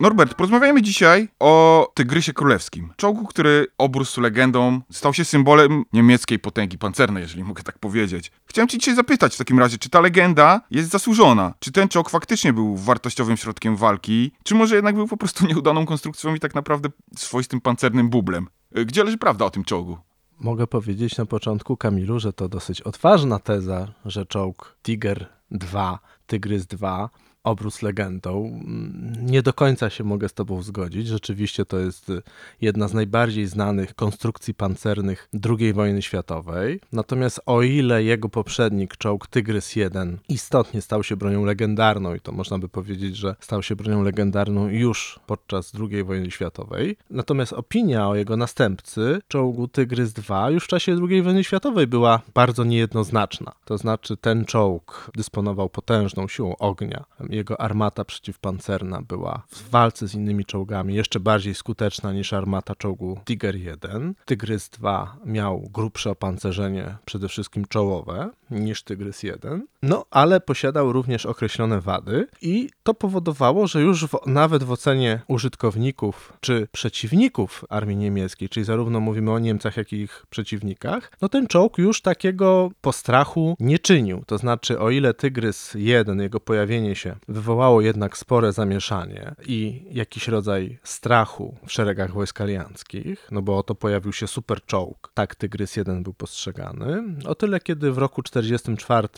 Norbert, porozmawiamy dzisiaj o Tygrysie Królewskim. Czołgu, który obrósł legendą, stał się symbolem niemieckiej potęgi pancernej, jeżeli mogę tak powiedzieć. Chciałem cię dzisiaj zapytać w takim razie, czy ta legenda jest zasłużona? Czy ten czołg faktycznie był wartościowym środkiem walki? Czy może jednak był po prostu nieudaną konstrukcją i tak naprawdę swoistym pancernym bublem? Gdzie leży prawda o tym czołgu? Mogę powiedzieć na początku, Kamilu, że to dosyć odważna teza, że czołg Tiger 2, Tygrys 2 obróz legendą. Nie do końca się mogę z Tobą zgodzić. Rzeczywiście to jest jedna z najbardziej znanych konstrukcji pancernych II wojny światowej. Natomiast o ile jego poprzednik, czołg Tygrys 1, istotnie stał się bronią legendarną, i to można by powiedzieć, że stał się bronią legendarną już podczas II wojny światowej, natomiast opinia o jego następcy, czołgu Tygrys 2, już w czasie II wojny światowej była bardzo niejednoznaczna. To znaczy, ten czołg dysponował potężną siłą ognia jego armata przeciwpancerna była w walce z innymi czołgami jeszcze bardziej skuteczna niż armata czołgu Tiger 1. Tygrys 2 miał grubsze opancerzenie, przede wszystkim czołowe, niż Tygrys 1. No, ale posiadał również określone wady i to powodowało, że już w, nawet w ocenie użytkowników czy przeciwników armii niemieckiej, czyli zarówno mówimy o Niemcach, jak i ich przeciwnikach, no ten czołg już takiego postrachu nie czynił. To znaczy, o ile Tygrys 1, jego pojawienie się wywołało jednak spore zamieszanie i jakiś rodzaj strachu w szeregach wojsk alianckich, no bo oto pojawił się super czołg, tak Tygrys 1 był postrzegany, o tyle kiedy w roku 1944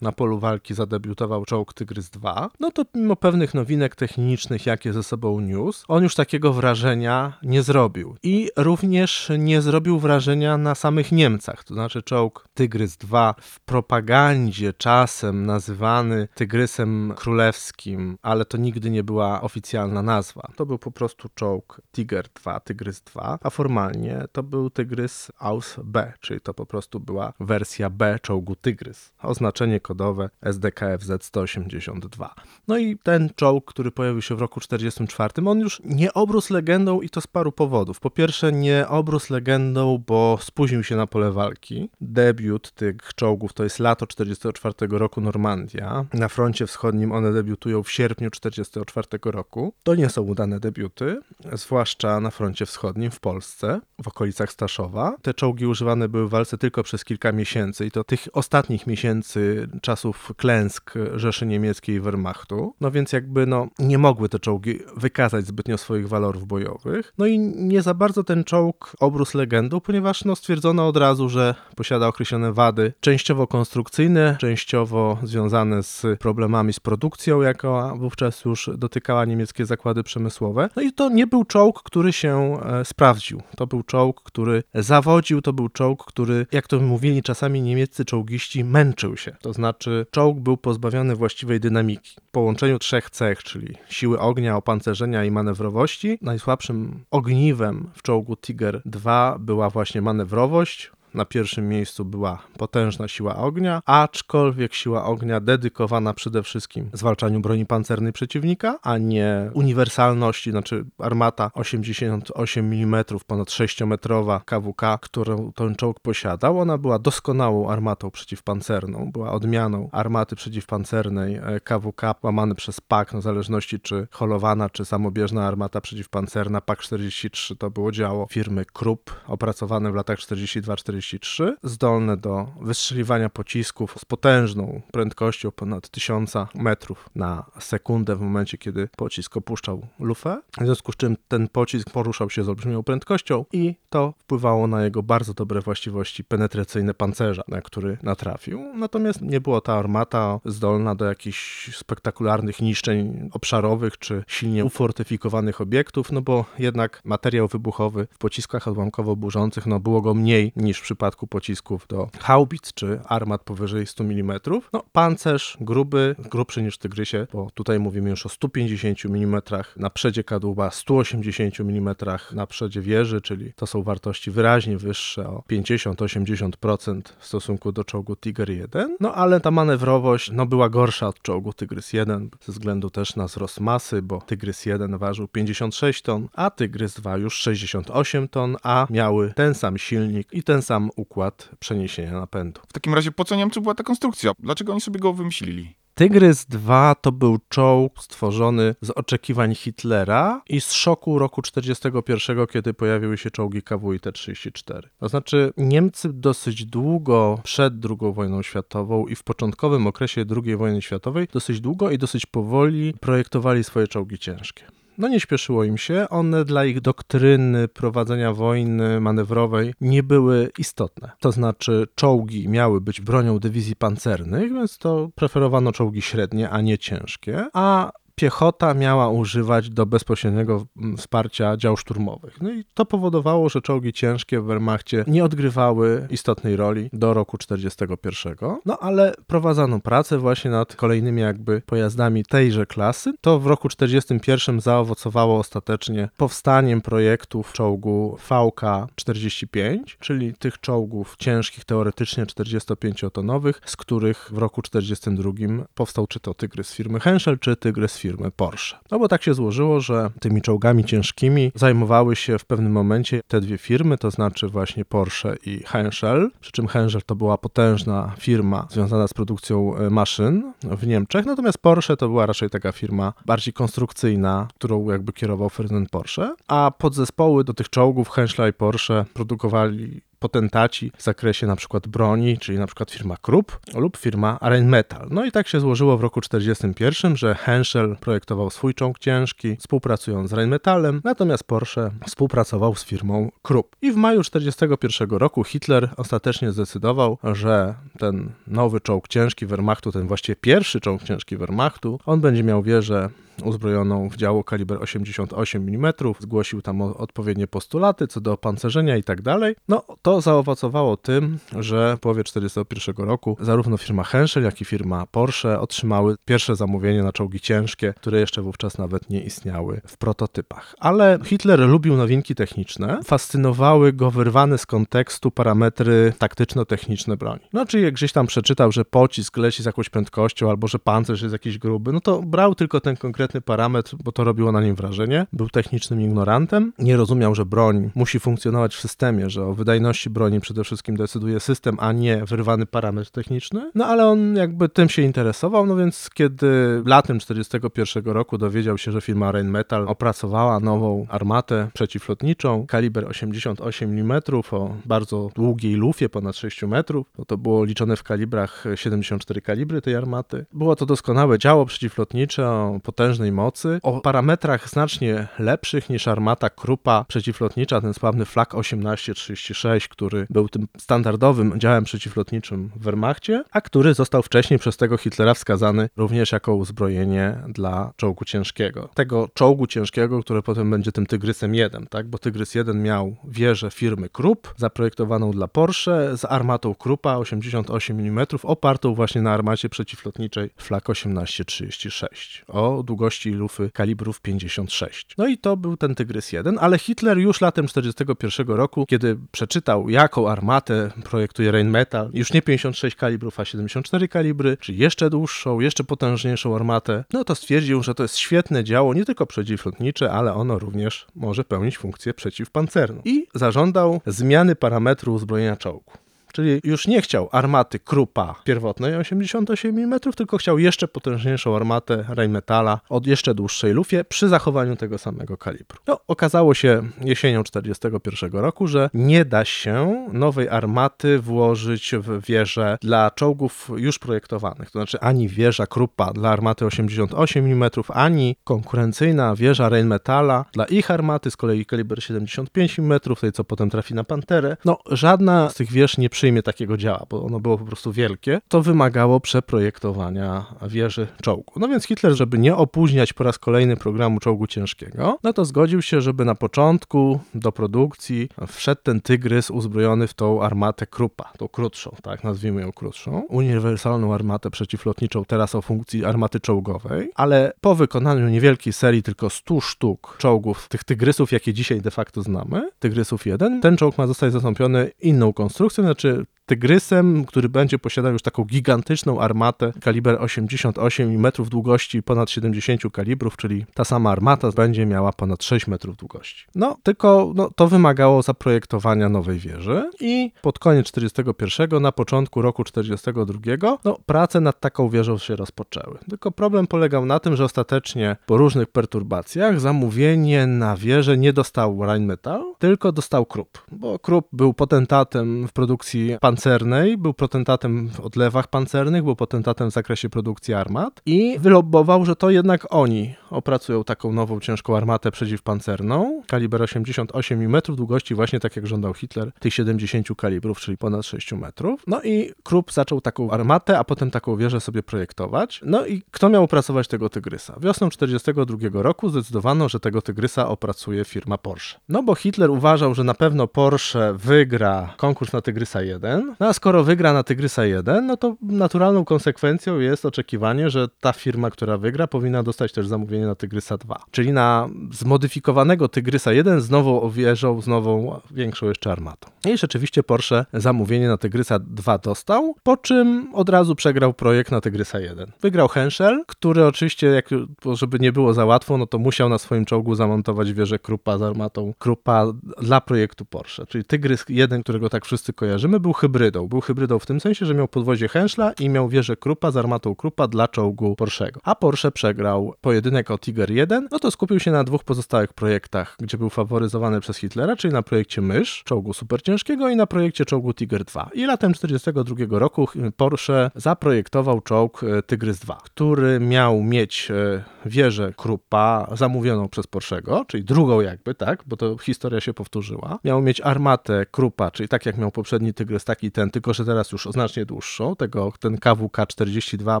na polu walki zadebiutował czołg Tygrys 2, no to mimo pewnych nowinek technicznych, jakie ze sobą niósł, on już takiego wrażenia nie zrobił. I również nie zrobił wrażenia na samych Niemcach, to znaczy czołg Tygrys 2 w propagandzie czasem nazywany Tygrysem Królewskim, ale to nigdy nie była oficjalna nazwa. To był po prostu czołg Tiger 2, Tygrys 2, a formalnie to był Tygrys Aus B, czyli to po prostu była wersja B czołgu Tygrys. Oznaczenie kodowe SDKFZ 182. No i ten czołg, który pojawił się w roku 1944, on już nie obrósł legendą i to z paru powodów. Po pierwsze, nie obrósł legendą, bo spóźnił się na pole walki. Debiut tych czołgów to jest lato 1944 roku Normandia. Na froncie wschodnim one debiutują w sierpniu 1944 roku. To nie są udane debiuty, zwłaszcza na froncie wschodnim w Polsce, w okolicach Staszowa. Te czołgi używane były w walce tylko przez kilka miesięcy i to tych ostatnich miesięcy czasów klęsk Rzeszy Niemieckiej i Wehrmachtu. No więc jakby no nie mogły te czołgi wykazać zbytnio swoich walorów bojowych. No i nie za bardzo ten czołg obrósł legendą, ponieważ no stwierdzono od razu, że posiada określone wady częściowo konstrukcyjne, częściowo związane z problemami z produkcją, jaka wówczas już dotykała niemieckie zakłady przemysłowe. No i to nie był czołg, który się e, sprawdził. To był czołg, który zawodził, to był czołg, który, jak to mówili czasami niemieccy czołgiści, męczył się. To znaczy czołg był pozbawiony właściwej dynamiki. W połączeniu trzech cech, czyli siły ognia, opancerzenia i manewrowości, najsłabszym ogniwem w czołgu Tiger 2 była właśnie manewrowość, na pierwszym miejscu była potężna siła ognia, aczkolwiek siła ognia dedykowana przede wszystkim zwalczaniu broni pancernej przeciwnika, a nie uniwersalności, znaczy armata 88 mm, ponad 6-metrowa KWK, którą ten czołg posiadał. Ona była doskonałą armatą przeciwpancerną, była odmianą armaty przeciwpancernej e, KWK łamany przez PAK, no w zależności czy holowana, czy samobieżna armata przeciwpancerna. PAK 43 to było działo firmy Krupp, opracowane w latach 42-44 43, zdolne do wystrzeliwania pocisków z potężną prędkością ponad 1000 metrów na sekundę w momencie, kiedy pocisk opuszczał lufę. W związku z czym ten pocisk poruszał się z olbrzymią prędkością i to wpływało na jego bardzo dobre właściwości penetracyjne pancerza, na który natrafił. Natomiast nie była ta armata zdolna do jakichś spektakularnych niszczeń obszarowych czy silnie ufortyfikowanych obiektów, no bo jednak materiał wybuchowy w pociskach odłamkowo-burzących, no było go mniej niż przypadku pocisków do haubic czy armat powyżej 100 mm. No pancerz gruby, grubszy niż Tygrysie, bo tutaj mówimy już o 150 mm na przedzie kadłuba, 180 mm na przedzie wieży, czyli to są wartości wyraźnie wyższe o 50-80% w stosunku do czołgu Tiger 1. No ale ta manewrowość no, była gorsza od czołgu Tygrys 1 ze względu też na wzrost masy, bo Tygrys 1 ważył 56 ton, a Tygrys 2 już 68 ton, a miały ten sam silnik i ten sam układ przeniesienia napędu. W takim razie po co Niemcom była ta konstrukcja? Dlaczego oni sobie go wymyślili? Tygrys 2 to był czołg stworzony z oczekiwań Hitlera i z szoku roku 1941, kiedy pojawiły się czołgi KW i T-34. To znaczy, Niemcy dosyć długo przed II wojną światową i w początkowym okresie II wojny światowej, dosyć długo i dosyć powoli projektowali swoje czołgi ciężkie. No nie śpieszyło im się, one dla ich doktryny prowadzenia wojny manewrowej nie były istotne. To znaczy czołgi miały być bronią dywizji pancernych, więc to preferowano czołgi średnie, a nie ciężkie, a piechota miała używać do bezpośredniego wsparcia dział szturmowych. No i to powodowało, że czołgi ciężkie w Wehrmachcie nie odgrywały istotnej roli do roku 1941. No ale prowadzono pracę właśnie nad kolejnymi jakby pojazdami tejże klasy. To w roku 1941 zaowocowało ostatecznie powstaniem projektów czołgu VK-45, czyli tych czołgów ciężkich teoretycznie 45-tonowych, z których w roku 1942 powstał czy to Tygrys firmy Henschel, czy Tygrys firmy Porsche. No bo tak się złożyło, że tymi czołgami ciężkimi zajmowały się w pewnym momencie te dwie firmy, to znaczy właśnie Porsche i Henschel, przy czym Henschel to była potężna firma związana z produkcją e, maszyn w Niemczech, natomiast Porsche to była raczej taka firma bardziej konstrukcyjna, którą jakby kierował Ferdynand Porsche, a podzespoły do tych czołgów Henschla i Porsche produkowali potentaci w zakresie na przykład broni, czyli na przykład firma Krupp lub firma Rheinmetall. No i tak się złożyło w roku 1941, że Henschel projektował swój czołg ciężki, współpracując z Rheinmetallem, natomiast Porsche współpracował z firmą Krupp. I w maju 1941 roku Hitler ostatecznie zdecydował, że ten nowy czołg ciężki Wehrmachtu, ten właściwie pierwszy czołg ciężki Wehrmachtu, on będzie miał wieżę uzbrojoną w działo kaliber 88 mm, zgłosił tam odpowiednie postulaty co do opancerzenia i tak dalej. No to zaowocowało tym, że w połowie 1941 roku zarówno firma Henschel, jak i firma Porsche otrzymały pierwsze zamówienie na czołgi ciężkie, które jeszcze wówczas nawet nie istniały w prototypach. Ale Hitler lubił nowinki techniczne, fascynowały go wyrwane z kontekstu parametry taktyczno-techniczne broni. No czyli jak gdzieś tam przeczytał, że pocisk leci z jakąś prędkością albo że pancerz jest jakiś gruby, no to brał tylko ten konkretny parametr, bo to robiło na nim wrażenie. Był technicznym ignorantem, nie rozumiał, że broń musi funkcjonować w systemie, że o wydajności broni przede wszystkim decyduje system, a nie wyrwany parametr techniczny. No ale on jakby tym się interesował, no więc kiedy latem 1941 roku dowiedział się, że firma Rheinmetall opracowała nową armatę przeciwlotniczą, kaliber 88 mm o bardzo długiej lufie, ponad 6 metrów, to było liczone w kalibrach 74 kalibry tej armaty. Było to doskonałe działo przeciwlotnicze o potężnej mocy, o parametrach znacznie lepszych niż armata Krupa przeciwlotnicza, ten sławny Flak 1836, który był tym standardowym działem przeciwlotniczym w Wehrmachcie, a który został wcześniej przez tego Hitlera wskazany również jako uzbrojenie dla czołgu ciężkiego. Tego czołgu ciężkiego, które potem będzie tym Tygrysem 1, tak? Bo Tygrys 1 miał wieżę firmy Krupp, zaprojektowaną dla Porsche z armatą Kruppa 88 mm, opartą właśnie na armacie przeciwlotniczej Flak 1836 o długości lufy kalibrów 56. No i to był ten Tygrys 1, ale Hitler już latem 1941 roku, kiedy przeczytał, jaką armatę projektuje Rheinmetall, już nie 56 kalibrów, a 74 kalibry, czy jeszcze dłuższą, jeszcze potężniejszą armatę, no to stwierdził, że to jest świetne działo, nie tylko przeciwlotnicze, ale ono również może pełnić funkcję przeciwpancerną. I zażądał zmiany parametru uzbrojenia czołgu. Czyli już nie chciał armaty Krupa pierwotnej 88 mm, tylko chciał jeszcze potężniejszą armatę Rheinmetalla o jeszcze dłuższej lufie przy zachowaniu tego samego kalibru. No, okazało się jesienią 1941 roku, że nie da się nowej armaty włożyć w wieżę dla czołgów już projektowanych. To znaczy ani wieża Krupa dla armaty 88 mm, ani konkurencyjna wieża Rheinmetalla dla ich armaty, z kolei kaliber 75 mm, tej co potem trafi na Panterę. No, żadna z tych wież nie przyjmie takiego działa, bo ono było po prostu wielkie. To wymagało przeprojektowania wieży czołgu. No więc Hitler, żeby nie opóźniać po raz kolejny programu czołgu ciężkiego, no to zgodził się, żeby na początku do produkcji wszedł ten tygrys uzbrojony w tą armatę Krupa, tą krótszą, tak nazwijmy ją krótszą, uniwersalną armatę przeciwlotniczą, teraz o funkcji armaty czołgowej, ale po wykonaniu niewielkiej serii tylko 100 sztuk czołgów, tych tygrysów, jakie dzisiaj de facto znamy, tygrysów 1, ten czołg ma zostać zastąpiony inną konstrukcją, znaczy tygrysem, który będzie posiadał już taką gigantyczną armatę kaliber 88 i metrów długości ponad 70 kalibrów, czyli ta sama armata będzie miała ponad 6 metrów długości. No, tylko no, to wymagało zaprojektowania nowej wieży i pod koniec 41, na początku roku 42, no, prace nad taką wieżą się rozpoczęły. Tylko problem polegał na tym, że ostatecznie po różnych perturbacjach zamówienie na wieżę nie dostał Rheinmetall, tylko dostał Krupp, bo Krupp był potentatem w produkcji pan pancernej, był potentatem w odlewach pancernych, był potentatem w zakresie produkcji armat i wylobował, że to jednak oni opracują taką nową ciężką armatę przeciwpancerną, kaliber 88 mm długości, właśnie tak jak żądał Hitler, tych 70 kalibrów, czyli ponad 6 metrów. No i Krupp zaczął taką armatę, a potem taką wieżę sobie projektować. No i kto miał opracować tego Tygrysa? Wiosną 42 roku zdecydowano, że tego Tygrysa opracuje firma Porsche. No bo Hitler uważał, że na pewno Porsche wygra konkurs na Tygrysa 1, no a skoro wygra na Tygrysa 1, no to naturalną konsekwencją jest oczekiwanie, że ta firma, która wygra, powinna dostać też zamówienie na Tygrysa 2. Czyli na zmodyfikowanego Tygrysa 1 z nową wieżą, z nową, większą jeszcze armatą. I rzeczywiście Porsche zamówienie na Tygrysa 2 dostał, po czym od razu przegrał projekt na Tygrysa 1. Wygrał Henschel, który oczywiście, jak, żeby nie było za łatwo, no to musiał na swoim czołgu zamontować wieżę Krupa z armatą Krupa dla projektu Porsche. Czyli Tygrys 1, którego tak wszyscy kojarzymy, był hybrydą. Był hybrydą w tym sensie, że miał podwozie Henschla i miał wieżę Krupa z armatą Krupa dla czołgu Porschego. A Porsche przegrał pojedynek o Tiger 1, no to skupił się na dwóch pozostałych projektach, gdzie był faworyzowany przez Hitlera, czyli na projekcie Mysz, czołgu superciężkiego i na projekcie czołgu Tiger 2. I latem 1942 roku Porsche zaprojektował czołg e, Tygrys 2, który miał mieć e, wieżę Krupa zamówioną przez Porschego, czyli drugą jakby, tak, bo to historia się powtórzyła. Miał mieć armatę Krupa, czyli tak jak miał poprzedni Tygrys, taki ten, tylko że teraz już znacznie dłuższą, tego, ten KWK-42, a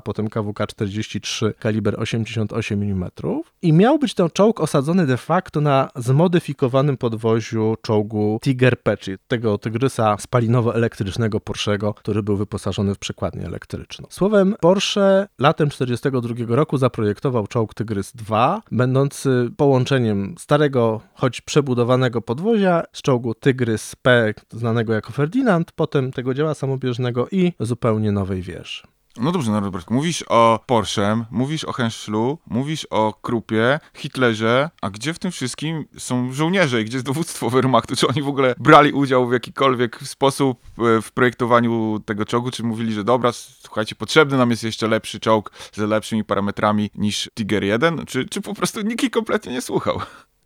potem KWK-43, kaliber 88 mm. I miał być ten czołg osadzony de facto na zmodyfikowanym podwoziu czołgu Tiger P, czyli tego tygrysa spalinowo-elektrycznego Porschego, który był wyposażony w przekładnię elektryczną. Słowem, Porsche latem 1942 roku zaprojektował czołg Tygrys 2, będący połączeniem starego, choć przebudowanego podwozia z czołgu Tygrys P, znanego jako Ferdinand, potem tego dzieła samobieżnego i zupełnie nowej wieży. No dobrze, no Robert, mówisz o Porsche, mówisz o Henschlu, mówisz o Krupie, Hitlerze, a gdzie w tym wszystkim są żołnierze i gdzie jest dowództwo Wehrmachtu? Czy oni w ogóle brali udział w jakikolwiek sposób e, w projektowaniu tego czołgu, czy mówili, że dobra, słuchajcie, potrzebny nam jest jeszcze lepszy czołg z lepszymi parametrami niż Tiger 1, czy, czy po prostu nikt ich kompletnie nie słuchał?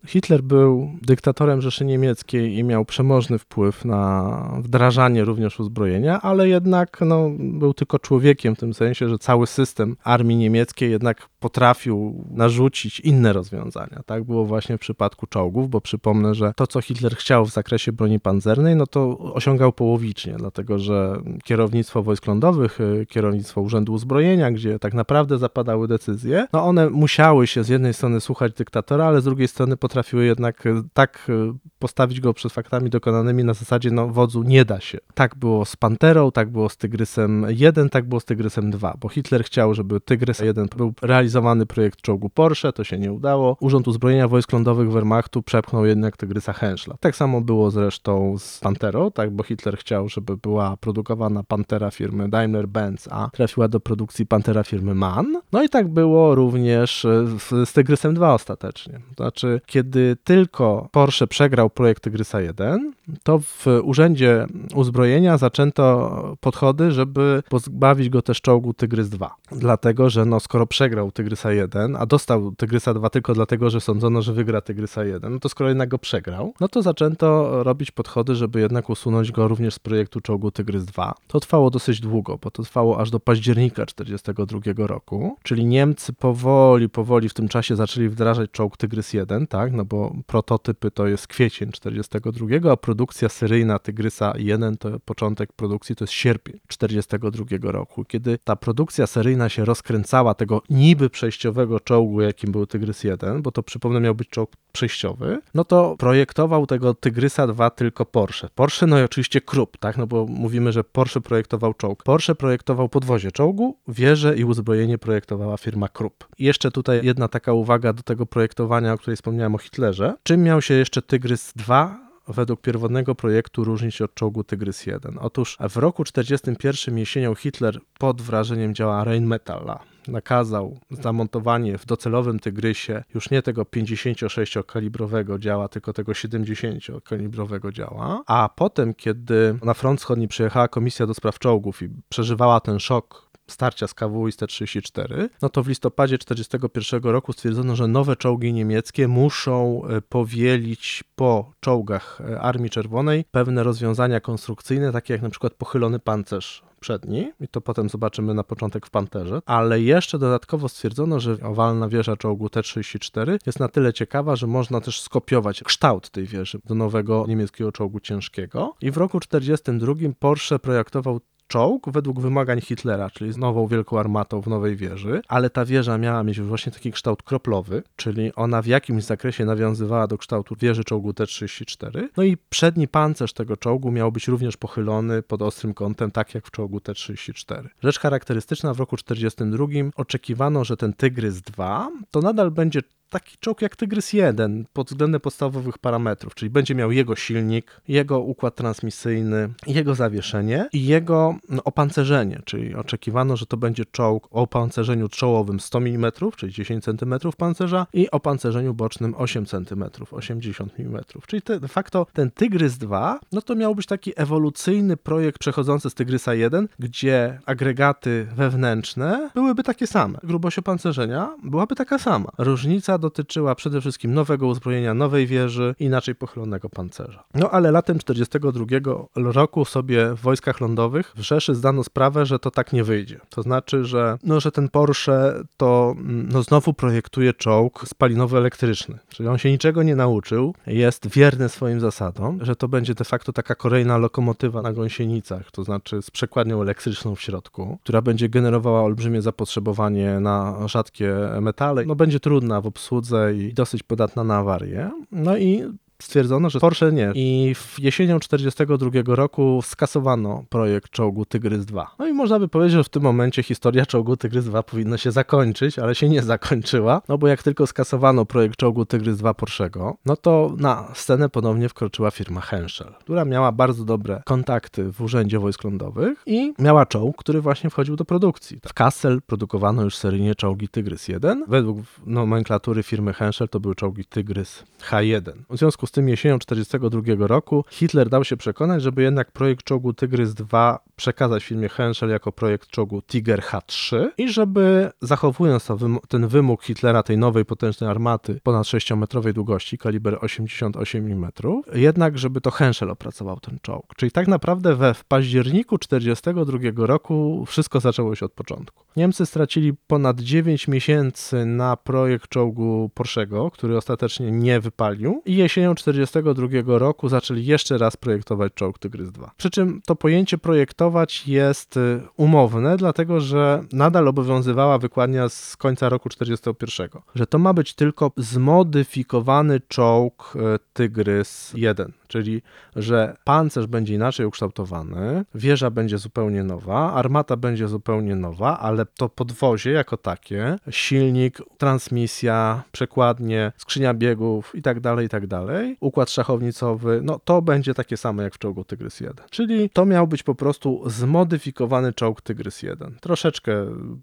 Hitler był dyktatorem Rzeszy Niemieckiej i miał przemożny wpływ na wdrażanie również uzbrojenia, ale jednak no, był tylko człowiekiem w tym sensie, że cały system armii niemieckiej jednak potrafił narzucić inne rozwiązania. Tak było właśnie w przypadku czołgów, bo przypomnę, że to, co Hitler chciał w zakresie broni pancernej, no to osiągał połowicznie, dlatego że kierownictwo wojsk lądowych, y, kierownictwo Urzędu Uzbrojenia, gdzie tak naprawdę zapadały decyzje, no one musiały się z jednej strony słuchać dyktatora, ale z drugiej strony potrafiły jednak y, tak y, postawić go przed faktami dokonanymi na zasadzie, no wodzu nie da się. Tak było z Panterą, tak było z Tygrysem 1, tak było z Tygrysem 2, bo Hitler chciał, żeby Tygrys 1 był realizowany projekt czołgu Porsche, to się nie udało. Urząd Uzbrojenia Wojsk Lądowych Wehrmachtu przepchnął jednak Tygrysa Henschla. Tak samo było zresztą z Panterą, tak, bo Hitler chciał, żeby była produkowana Pantera firmy Daimler-Benz, a trafiła do produkcji Pantera firmy MAN. No i tak było również z, z Tygrysem 2 ostatecznie. To znaczy, kiedy kiedy tylko Porsche przegrał projekt Tygrysa 1, to w Urzędzie Uzbrojenia zaczęto podchody, żeby pozbawić go też czołgu Tygrys 2. Dlatego, że no, skoro przegrał Tygrysa 1, a dostał Tygrysa 2 tylko dlatego, że sądzono, że wygra Tygrysa 1, no to skoro jednak go przegrał, no to zaczęto robić podchody, żeby jednak usunąć go również z projektu czołgu Tygrys 2. To trwało dosyć długo, bo to trwało aż do października 1942 roku, czyli Niemcy powoli, powoli w tym czasie zaczęli wdrażać czołg Tygrys 1, tak, no bo prototypy to jest kwiecień 1942, a produkcja seryjna Tygrysa 1 to początek produkcji to jest sierpień 1942 roku. Kiedy ta produkcja seryjna się rozkręcała tego niby przejściowego czołgu, jakim był Tygrys 1, bo to przypomnę miał być czołg przejściowy, no to projektował tego Tygrysa 2 tylko Porsche. Porsche, no i oczywiście Krupp, tak, no bo mówimy, że Porsche projektował czołg. Porsche projektował podwozie czołgu, wieże i uzbrojenie projektowała firma Krupp. I jeszcze tutaj jedna taka uwaga do tego projektowania, o której wspomniałem o Hitlerze. Czym miał się jeszcze Tygrys 2 według pierwotnego projektu różnić od czołgu Tygrys 1? Otóż w roku 1941 jesienią Hitler pod wrażeniem działa Rheinmetalla nakazał zamontowanie w docelowym Tygrysie już nie tego 56-kalibrowego działa, tylko tego 70-kalibrowego działa. A potem, kiedy na front wschodni przyjechała komisja do spraw czołgów i przeżywała ten szok starcia z KW i T-34, no to w listopadzie 1941 roku stwierdzono, że nowe czołgi niemieckie muszą e, powielić po czołgach e, Armii Czerwonej pewne rozwiązania konstrukcyjne, takie jak na przykład pochylony pancerz przedni, i to potem zobaczymy na początek w Panterze, ale jeszcze dodatkowo stwierdzono, że owalna wieża czołgu T-34 jest na tyle ciekawa, że można też skopiować kształt tej wieży do nowego niemieckiego czołgu ciężkiego. I w roku 1942 Porsche projektował czołg według wymagań Hitlera, czyli z nową wielką armatą w nowej wieży, ale ta wieża miała mieć właśnie taki kształt kroplowy, czyli ona w jakimś zakresie nawiązywała do kształtu wieży czołgu T-34. No i przedni pancerz tego czołgu miał być również pochylony pod ostrym kątem, tak jak w czołgu T-34. Rzecz charakterystyczna w roku 1942 oczekiwano, że ten Tygrys 2 to nadal będzie taki czołg jak Tygrys 1 pod względem podstawowych parametrów, czyli będzie miał jego silnik, jego układ transmisyjny, jego zawieszenie i jego no, opancerzenie, czyli oczekiwano, że to będzie czołg o opancerzeniu czołowym 100 mm, czyli 10 cm pancerza i opancerzeniu bocznym 8 cm, 80 mm. Czyli te, de facto ten Tygrys 2, no to miał być taki ewolucyjny projekt przechodzący z Tygrysa 1, gdzie agregaty wewnętrzne byłyby takie same. Grubość opancerzenia byłaby taka sama. Różnica dotyczyła przede wszystkim nowego uzbrojenia, nowej wieży inaczej pochylonego pancerza. No ale latem 1942 roku sobie w wojskach lądowych w Rzeszy zdano sprawę, że to tak nie wyjdzie. To znaczy, że, no, że ten Porsche to no, znowu projektuje czołg spalinowo-elektryczny. Czyli on się niczego nie nauczył, jest wierny swoim zasadom, że to będzie de facto taka kolejna lokomotywa na gąsienicach, to znaczy z przekładnią elektryczną w środku, która będzie generowała olbrzymie zapotrzebowanie na rzadkie metale. No będzie trudna w obsłudze obsłudze i dosyć podatna na awarie. No i stwierdzono, że Porsche nie. I w jesienią 1942 roku skasowano projekt czołgu Tygrys 2. No i można by powiedzieć, że w tym momencie historia czołgu Tygrys 2 powinna się zakończyć, ale się nie zakończyła, no bo jak tylko skasowano projekt czołgu Tygrys 2 Porschego, no to na scenę ponownie wkroczyła firma Henschel, która miała bardzo dobre kontakty w Urzędzie Wojsk Lądowych i miała czołg, który właśnie wchodził do produkcji. W Kassel produkowano już seryjnie czołgi Tygrys 1. Według nomenklatury firmy Henschel to były czołgi Tygrys H1. W związku z tym jesienią 1942 roku Hitler dał się przekonać, żeby jednak projekt czołgu Tygrys 2 przekazać firmie Henschel jako projekt czołgu Tiger H3 i żeby zachowując ten wymóg Hitlera tej nowej potężnej armaty ponad 6-metrowej długości, kaliber 88 mm, jednak żeby to Henschel opracował ten czołg. Czyli tak naprawdę we w październiku 1942 roku wszystko zaczęło się od początku. Niemcy stracili ponad 9 miesięcy na projekt czołgu Porschego, który ostatecznie nie wypalił i jesienią 1942 roku zaczęli jeszcze raz projektować czołg Tygrys 2. Przy czym to pojęcie projektować jest y, umowne, dlatego że nadal obowiązywała wykładnia z końca roku 1941, że to ma być tylko zmodyfikowany czołg y, Tygrys 1 czyli że pancerz będzie inaczej ukształtowany, wieża będzie zupełnie nowa, armata będzie zupełnie nowa, ale to podwozie jako takie, silnik, transmisja, przekładnie, skrzynia biegów i tak dalej, i tak dalej, dalej. Układ szachownicowy, no to będzie takie samo jak w czołgu Tygrys 1. Czyli to miał być po prostu zmodyfikowany czołg Tygrys 1. Troszeczkę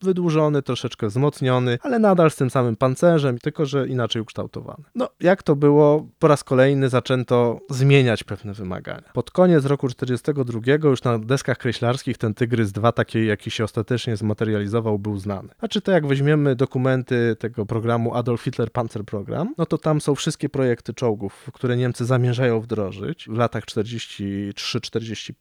wydłużony, troszeczkę wzmocniony, ale nadal z tym samym pancerzem, tylko że inaczej ukształtowany. No, jak to było, po raz kolejny zaczęto zmieniać pewne wymagania. Pod koniec roku 42 już na deskach kreślarskich ten Tygrys 2, taki jaki się ostatecznie zmaterializował, był znany. Znaczy to jak weźmiemy dokumenty tego programu Adolf Hitler Panzer Program, no to tam są wszystkie projekty czołgów, które Niemcy zamierzają wdrożyć w latach 43-45.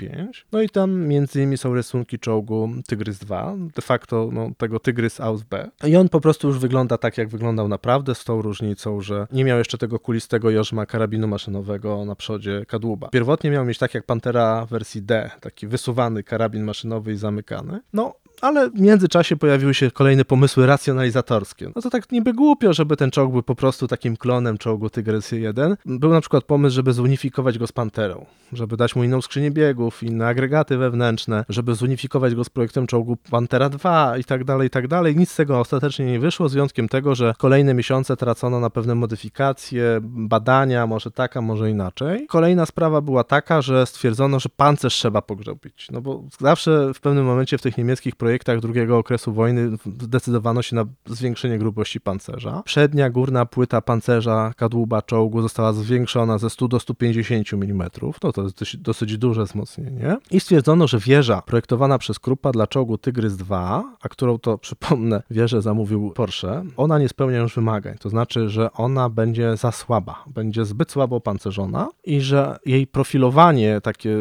No i tam między innymi są rysunki czołgu Tygrys 2, de facto no, tego Tygrys Aus B. I on po prostu już wygląda tak, jak wyglądał naprawdę, z tą różnicą, że nie miał jeszcze tego kulistego jożma karabinu maszynowego na przodzie kadłuba. Pierwotnie miał mieć tak jak Pantera wersji D, taki wysuwany karabin maszynowy i zamykany. No, ale w międzyczasie pojawiły się kolejne pomysły racjonalizatorskie. No to tak niby głupio, żeby ten czołg był po prostu takim klonem czołgu Tygrys 1. Był na przykład pomysł, żeby zunifikować go z Panterą, żeby dać mu inną skrzynię biegów, inne agregaty wewnętrzne, żeby zunifikować go z projektem czołgu Pantera 2 i tak dalej, i tak dalej. Nic z tego ostatecznie nie wyszło, z wyjątkiem tego, że kolejne miesiące tracono na pewne modyfikacje, badania, może tak, a może inaczej. Kolejna sprawa była taka, że stwierdzono, że pancerz trzeba pogrzebić, no bo zawsze w pewnym momencie w tych niemieckich projektach drugiego okresu wojny zdecydowano się na zwiększenie grubości pancerza. Przednia górna płyta pancerza kadłuba czołgu została zwiększona ze 100 do 150 mm. No to jest dosyć, dosyć duże wzmocnienie. I stwierdzono, że wieża projektowana przez Krupa dla czołgu Tygrys 2, a którą to przypomnę, wieżę zamówił Porsche, ona nie spełnia już wymagań. To znaczy, że ona będzie za słaba, będzie zbyt słabo opancerzona i że jej profilowanie, takie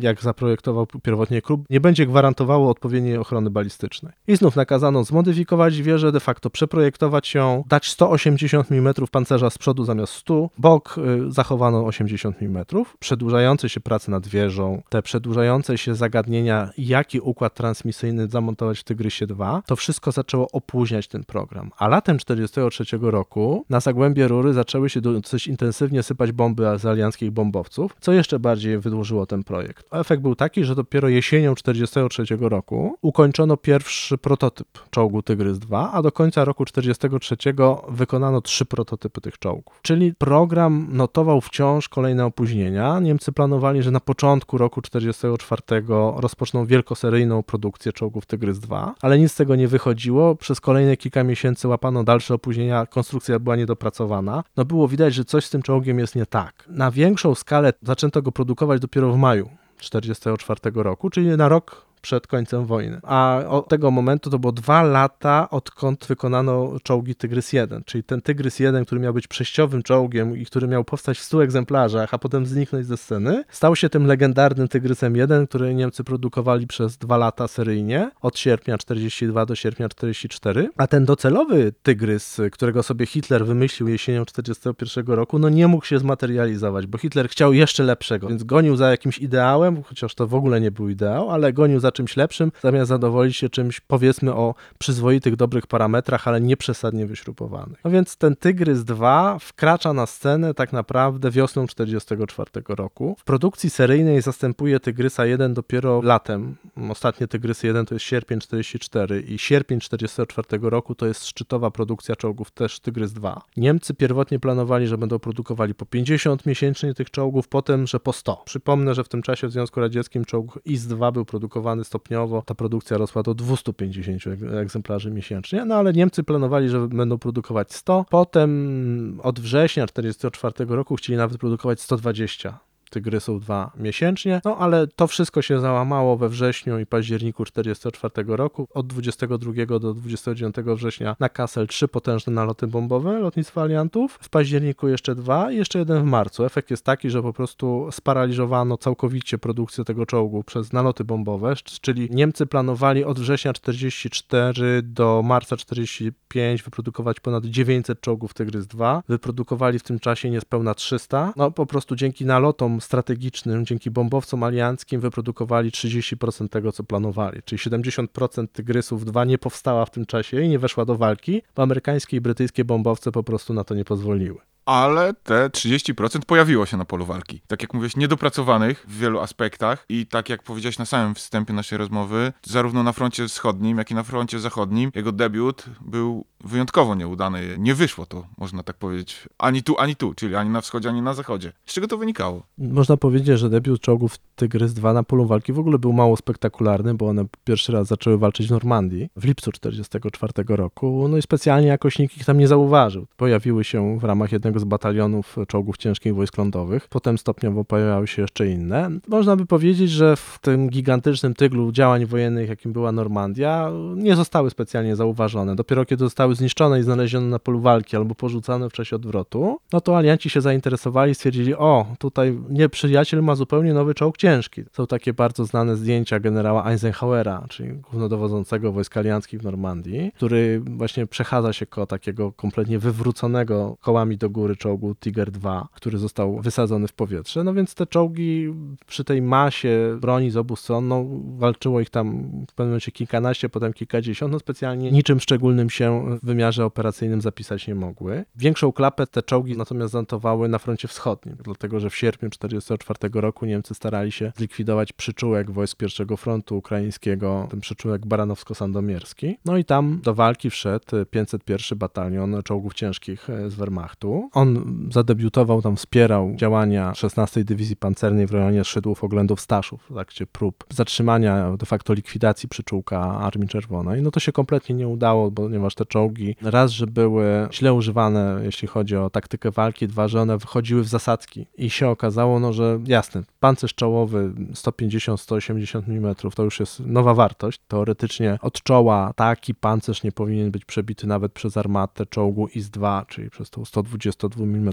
jak zaprojektował pierwotnie Krupp, nie będzie gwarantowało odpowiedniej ochrony balistycznej. I znów nakazano zmodyfikować wieżę, de facto przeprojektować ją, dać 180 mm pancerza z przodu zamiast 100, bok y, zachowano 80 mm, przedłużające się prace nad wieżą, te przedłużające się zagadnienia, jaki układ transmisyjny zamontować w Tygrysie 2, to wszystko zaczęło opóźniać ten program. A latem 1943 roku na zagłębie rury zaczęły się dosyć intensywnie sypać bomby z alianckich bombowców, co jeszcze bardziej wydłużyło ten projekt. Efekt był taki, że dopiero jesienią 1943 roku ukończono pierwszy prototyp czołgu Tygrys 2, a do końca roku 1943 wykonano trzy prototypy tych czołgów. Czyli program notował wciąż kolejne opóźnienia. Niemcy planowali, że na początku roku 1944 rozpoczną wielkoseryjną produkcję czołgów Tygrys 2, ale nic z tego nie wychodziło. Przez kolejne kilka miesięcy łapano dalsze opóźnienia, konstrukcja była niedopracowana. No było widać, że coś z tym czołgiem jest nie tak. Na większą skalę zaczęto go produkować dopiero w maju 1944 roku, czyli na rok przed końcem wojny. A od tego momentu to było dwa lata, odkąd wykonano czołgi Tygrys 1, czyli ten Tygrys 1, który miał być przejściowym czołgiem i który miał powstać w 100 egzemplarzach, a potem zniknąć ze sceny, stał się tym legendarnym Tygrysem 1, który Niemcy produkowali przez dwa lata seryjnie, od sierpnia 42 do sierpnia 44, a ten docelowy Tygrys, którego sobie Hitler wymyślił jesienią 41 roku, no nie mógł się zmaterializować, bo Hitler chciał jeszcze lepszego, więc gonił za jakimś ideałem, chociaż to w ogóle nie był ideał, ale gonił za czymś lepszym, zamiast zadowolić się czymś, powiedzmy, o przyzwoitych, dobrych parametrach, ale nie przesadnie wyśrubowanych. No więc ten Tygrys 2 wkracza na scenę tak naprawdę wiosną 1944 roku. W produkcji seryjnej zastępuje Tygrysa 1 dopiero latem. Ostatnie Tygrysy 1 to jest sierpień 44 i sierpień 1944 roku to jest szczytowa produkcja czołgów też Tygrys 2. Niemcy pierwotnie planowali, że będą produkowali po 50 miesięcznie tych czołgów, potem, że po 100. Przypomnę, że w tym czasie w Związku Radzieckim czołg IS-2 był produkowany stopniowo, ta produkcja rosła do 250 egzemplarzy miesięcznie, no ale Niemcy planowali, że będą produkować 100, potem od września 1944 roku chcieli nawet produkować 120 Tygrysów 2 miesięcznie, no ale to wszystko się załamało we wrześniu i październiku 1944 roku. Od 22 do 29 września na Kassel trzy potężne naloty bombowe lotnictwa aliantów, w październiku jeszcze dwa i jeszcze jeden w marcu. Efekt jest taki, że po prostu sparaliżowano całkowicie produkcję tego czołgu przez naloty bombowe, czyli Niemcy planowali od września 44 do marca 45 wyprodukować ponad 900 czołgów Tygrys 2. Wyprodukowali w tym czasie niespełna 300. No po prostu dzięki nalotom strategicznym, dzięki bombowcom alianckim wyprodukowali 30% tego, co planowali. Czyli 70% Tygrysów 2 nie powstała w tym czasie i nie weszła do walki, bo amerykańskie i brytyjskie bombowce po prostu na to nie pozwoliły ale te 30% pojawiło się na polu walki. Tak jak mówiłeś, niedopracowanych w wielu aspektach i tak jak powiedziałeś na samym wstępie naszej rozmowy, zarówno na froncie wschodnim, jak i na froncie zachodnim, jego debiut był wyjątkowo nieudane. Nie wyszło to, można tak powiedzieć, ani tu, ani tu, czyli ani na wschodzie, ani na zachodzie. Z czego to wynikało? Można powiedzieć, że debiut czołgów Tygrys 2 na polu walki w ogóle był mało spektakularny, bo one pierwszy raz zaczęły walczyć w Normandii w lipcu 1944 roku, no i specjalnie jakoś nikt ich tam nie zauważył. Pojawiły się w ramach jednego z batalionów czołgów ciężkich wojsk lądowych, potem stopniowo pojawiały się jeszcze inne. Można by powiedzieć, że w tym gigantycznym tyglu działań wojennych, jakim była Normandia, nie zostały specjalnie zauważone. Dopiero kiedy zostały zniszczone i znalezione na polu walki albo porzucane w czasie odwrotu, no to alianci się zainteresowali i stwierdzili, o, tutaj nieprzyjaciel ma zupełnie nowy czołg ciężki. Są takie bardzo znane zdjęcia generała Eisenhowera, czyli głównodowodzącego wojsk alianckich w Normandii, który właśnie przechadza się koło takiego kompletnie wywróconego kołami do góry czołgu Tiger 2, który został wysadzony w powietrze. No więc te czołgi przy tej masie broni z obu stron, no walczyło ich tam w pewnym momencie kilkanaście, potem kilkadziesiąt, no specjalnie niczym szczególnym się w wymiarze operacyjnym zapisać nie mogły. Większą klapę te czołgi natomiast zanotowały na froncie wschodnim, dlatego że w sierpniu 1944 roku Niemcy starali się zlikwidować przyczółek wojsk pierwszego frontu ukraińskiego, ten przyczółek baranowsko-sandomierski. No i tam do walki wszedł 501 batalion czołgów ciężkich z Wehrmachtu. On zadebiutował tam, wspierał działania 16 Dywizji Pancernej w rejonie Szydłów, Oględów, Staszów w trakcie prób zatrzymania, de facto likwidacji przyczółka Armii Czerwonej. No to się kompletnie nie udało, ponieważ te czołgi raz, że były źle używane, jeśli chodzi o taktykę walki, dwa, że one wychodziły w zasadzki i się okazało, no że jasne, pancerz czołowy 150-180 mm to już jest nowa wartość. Teoretycznie od czoła taki pancerz nie powinien być przebity nawet przez armatę czołgu IS-2, czyli przez tą 122 mm.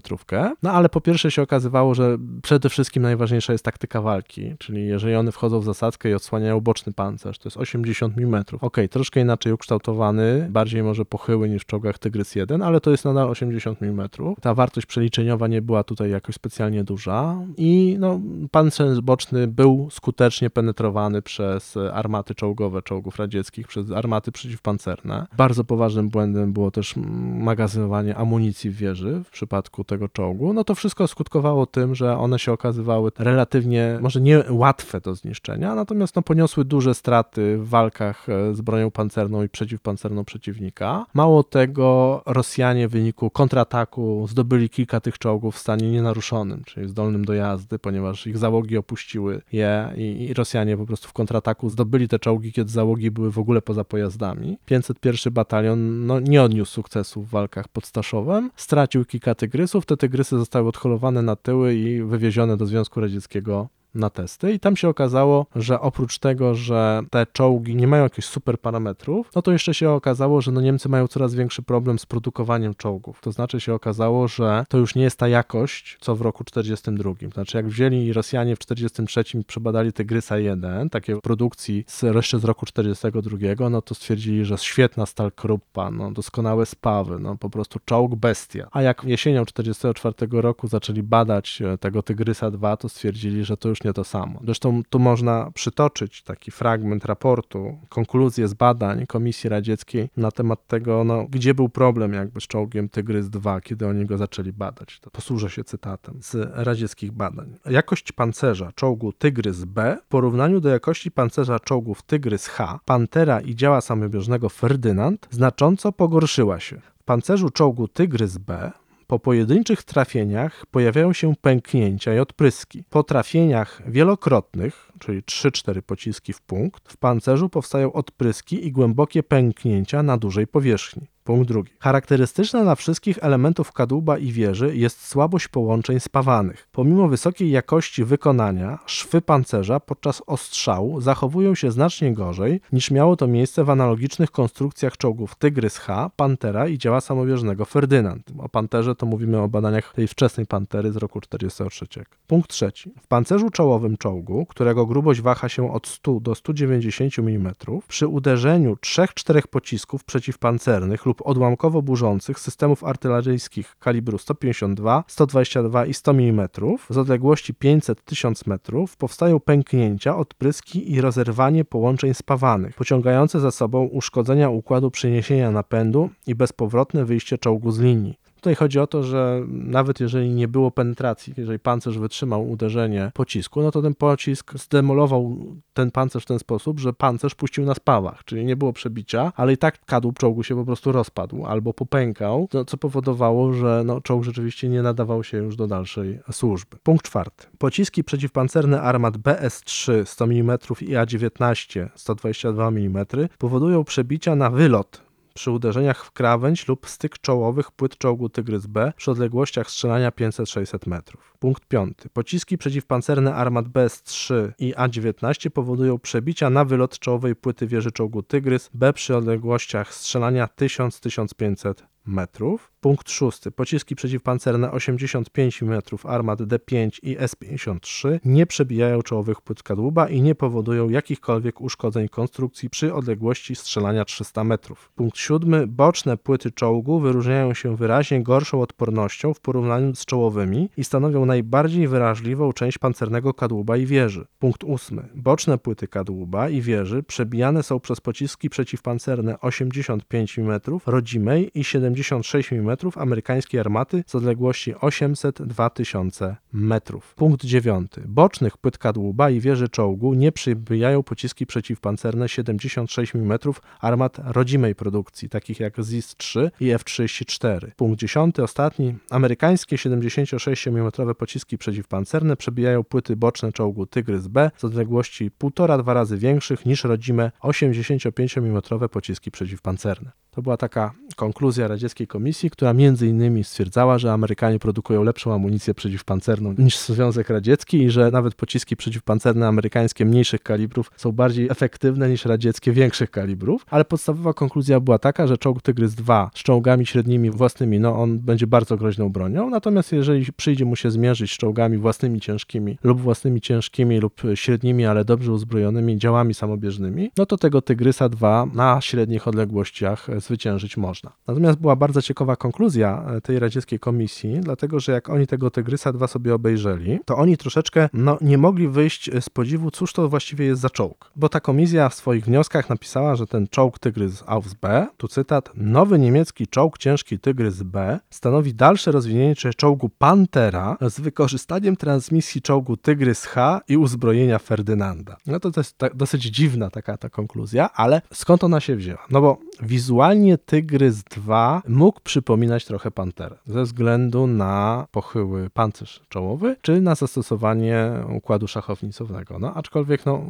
No ale po pierwsze się okazywało, że przede wszystkim najważniejsza jest taktyka walki, czyli jeżeli one wchodzą w zasadzkę i odsłaniają boczny pancerz, to jest 80 mm. Ok, troszkę inaczej ukształtowany, bardziej może pochyły niż w czołgach Tygrys 1, ale to jest nadal 80 mm. Ta wartość przeliczeniowa nie była tutaj jakoś specjalnie duża i no, pancerz boczny był skutecznie penetrowany przez armaty czołgowe czołgów radzieckich, przez armaty przeciwpancerne. Bardzo poważnym błędem było też magazynowanie amunicji w wieży w przypadku tego czołgu. No to wszystko skutkowało tym, że one się okazywały relatywnie, może nie łatwe do zniszczenia, natomiast no, poniosły duże straty w walkach z bronią pancerną i przeciwpancerną przeciwnika. Mało tego, Rosjanie w wyniku kontrataku zdobyli kilka tych czołgów w stanie nienaruszonym, czyli zdolnym do jazdy, ponieważ ich załogi opuściły je i, i Rosjanie po prostu w kontrataku zdobyli te czołgi, kiedy załogi były w ogóle poza pojazdami. 501 batalion no, nie odniósł sukcesu w walkach pod Staszowem, stracił kilka tygrysów, te tygrysy zostały odholowane na tyły i wywiezione do Związku Radzieckiego na testy i tam się okazało, że oprócz tego, że te czołgi nie mają jakichś super parametrów, no to jeszcze się okazało, że no Niemcy mają coraz większy problem z produkowaniem czołgów. To znaczy się okazało, że to już nie jest ta jakość, co w roku 42. Znaczy jak wzięli Rosjanie w 43 przebadali Tygrysa 1, takie produkcji z, jeszcze z roku 42, no to stwierdzili, że świetna stal Kruppa, no doskonałe spawy, no po prostu czołg bestia. A jak jesienią 44 roku zaczęli badać tego Tygrysa 2, to stwierdzili, że to już nie to samo. Zresztą tu można przytoczyć taki fragment raportu, konkluzję z badań Komisji Radzieckiej na temat tego, no, gdzie był problem jakby z czołgiem Tygrys 2, kiedy oni go zaczęli badać. To posłużę się cytatem z radzieckich badań. Jakość pancerza czołgu Tygrys B w porównaniu do jakości pancerza czołgów Tygrys H, Pantera i działa samobieżnego Ferdynand znacząco pogorszyła się. W pancerzu czołgu Tygrys B po pojedynczych trafieniach pojawiają się pęknięcia i odpryski. Po trafieniach wielokrotnych, czyli 3-4 pociski w punkt, w pancerzu powstają odpryski i głębokie pęknięcia na dużej powierzchni. Punkt drugi. Charakterystyczna dla wszystkich elementów kadłuba i wieży jest słabość połączeń spawanych. Pomimo wysokiej jakości wykonania, szwy pancerza podczas ostrzału zachowują się znacznie gorzej niż miało to miejsce w analogicznych konstrukcjach czołgów Tygrys H, Pantera i działa samowieżnego Ferdynand. O Panterze to mówimy o badaniach tej wczesnej Pantery z roku 1943. Punkt trzeci. W pancerzu czołowym czołgu, którego grubość waha się od 100 do 190 mm, przy uderzeniu 3-4 pocisków przeciwpancernych lub odłamkowo burzących systemów artyleryjskich kalibru 152, 122 i 100 mm z odległości 500-1000 metrów powstają pęknięcia, odpryski i rozerwanie połączeń spawanych, pociągające za sobą uszkodzenia układu przeniesienia napędu i bezpowrotne wyjście czołgu z linii. Tutaj chodzi o to, że nawet jeżeli nie było penetracji, jeżeli pancerz wytrzymał uderzenie pocisku, no to ten pocisk zdemolował ten pancerz w ten sposób, że pancerz puścił na spawach, czyli nie było przebicia, ale i tak kadłub czołgu się po prostu rozpadł albo popękał, no, co powodowało, że no, czołg rzeczywiście nie nadawał się już do dalszej służby. Punkt czwarty. Pociski przeciwpancerne armat BS-3 100 mm i A-19 122 mm powodują przebicia na wylot przy uderzeniach w krawędź lub styk czołowych płyt czołgu Tygrys B przy odległościach strzelania 500-600 metrów. Punkt 5. Pociski przeciwpancerne armat BS-3 i A-19 powodują przebicia na wylot czołowej płyty wieży czołgu Tygrys B przy odległościach strzelania 1000-1500 metrów. Punkt 6. Pociski przeciwpancerne 85 mm armat D5 i S-53 nie przebijają czołowych płyt kadłuba i nie powodują jakichkolwiek uszkodzeń konstrukcji przy odległości strzelania 300 metrów. Punkt 7. Boczne płyty czołgu wyróżniają się wyraźnie gorszą odpornością w porównaniu z czołowymi i stanowią najbardziej wyraźliwą część pancernego kadłuba i wieży. Punkt 8. Boczne płyty kadłuba i wieży przebijane są przez pociski przeciwpancerne 85 mm rodzimej i 76 mm amerykańskiej armaty z odległości 800-2000 metrów. Punkt 9. Bocznych płyt kadłuba i wieży czołgu nie przybijają pociski przeciwpancerne 76 mm armat rodzimej produkcji, takich jak ZIS-3 i F-34. Punkt 10. Ostatni. Amerykańskie 76 mm pociski przeciwpancerne przebijają płyty boczne czołgu Tygrys B z odległości 1,5-2 razy większych niż rodzime 85 mm pociski przeciwpancerne. To była taka konkluzja radzieckiej komisji, która między innymi stwierdzała, że Amerykanie produkują lepszą amunicję przeciwpancerną niż Związek Radziecki i że nawet pociski przeciwpancerne amerykańskie mniejszych kalibrów są bardziej efektywne niż radzieckie większych kalibrów, ale podstawowa konkluzja była taka, że czołg Tygrys 2 z czołgami średnimi własnymi, no on będzie bardzo groźną bronią, natomiast jeżeli przyjdzie mu się zmierzyć z czołgami własnymi ciężkimi lub własnymi ciężkimi lub średnimi, ale dobrze uzbrojonymi działami samobieżnymi, no to tego Tygrysa 2 na średnich odległościach zwyciężyć można. Natomiast była bardzo ciekawa konkluzja e, tej radzieckiej komisji, dlatego że jak oni tego Tygrysa 2 sobie obejrzeli, to oni troszeczkę no, nie mogli wyjść z podziwu, cóż to właściwie jest za czołg. Bo ta komisja w swoich wnioskach napisała, że ten czołg Tygrys Aus B, tu cytat, nowy niemiecki czołg ciężki Tygrys B stanowi dalsze rozwinięcie czołgu Pantera z wykorzystaniem transmisji czołgu Tygrys H i uzbrojenia Ferdynanda. No to, to jest ta, dosyć dziwna taka ta konkluzja, ale skąd ona się wzięła? No bo wizualnie Tygrys 2 mógł przypominać trochę Panterę ze względu na pochyły pancerz czołowy, czy na zastosowanie układu szachownicowego. No aczkolwiek, no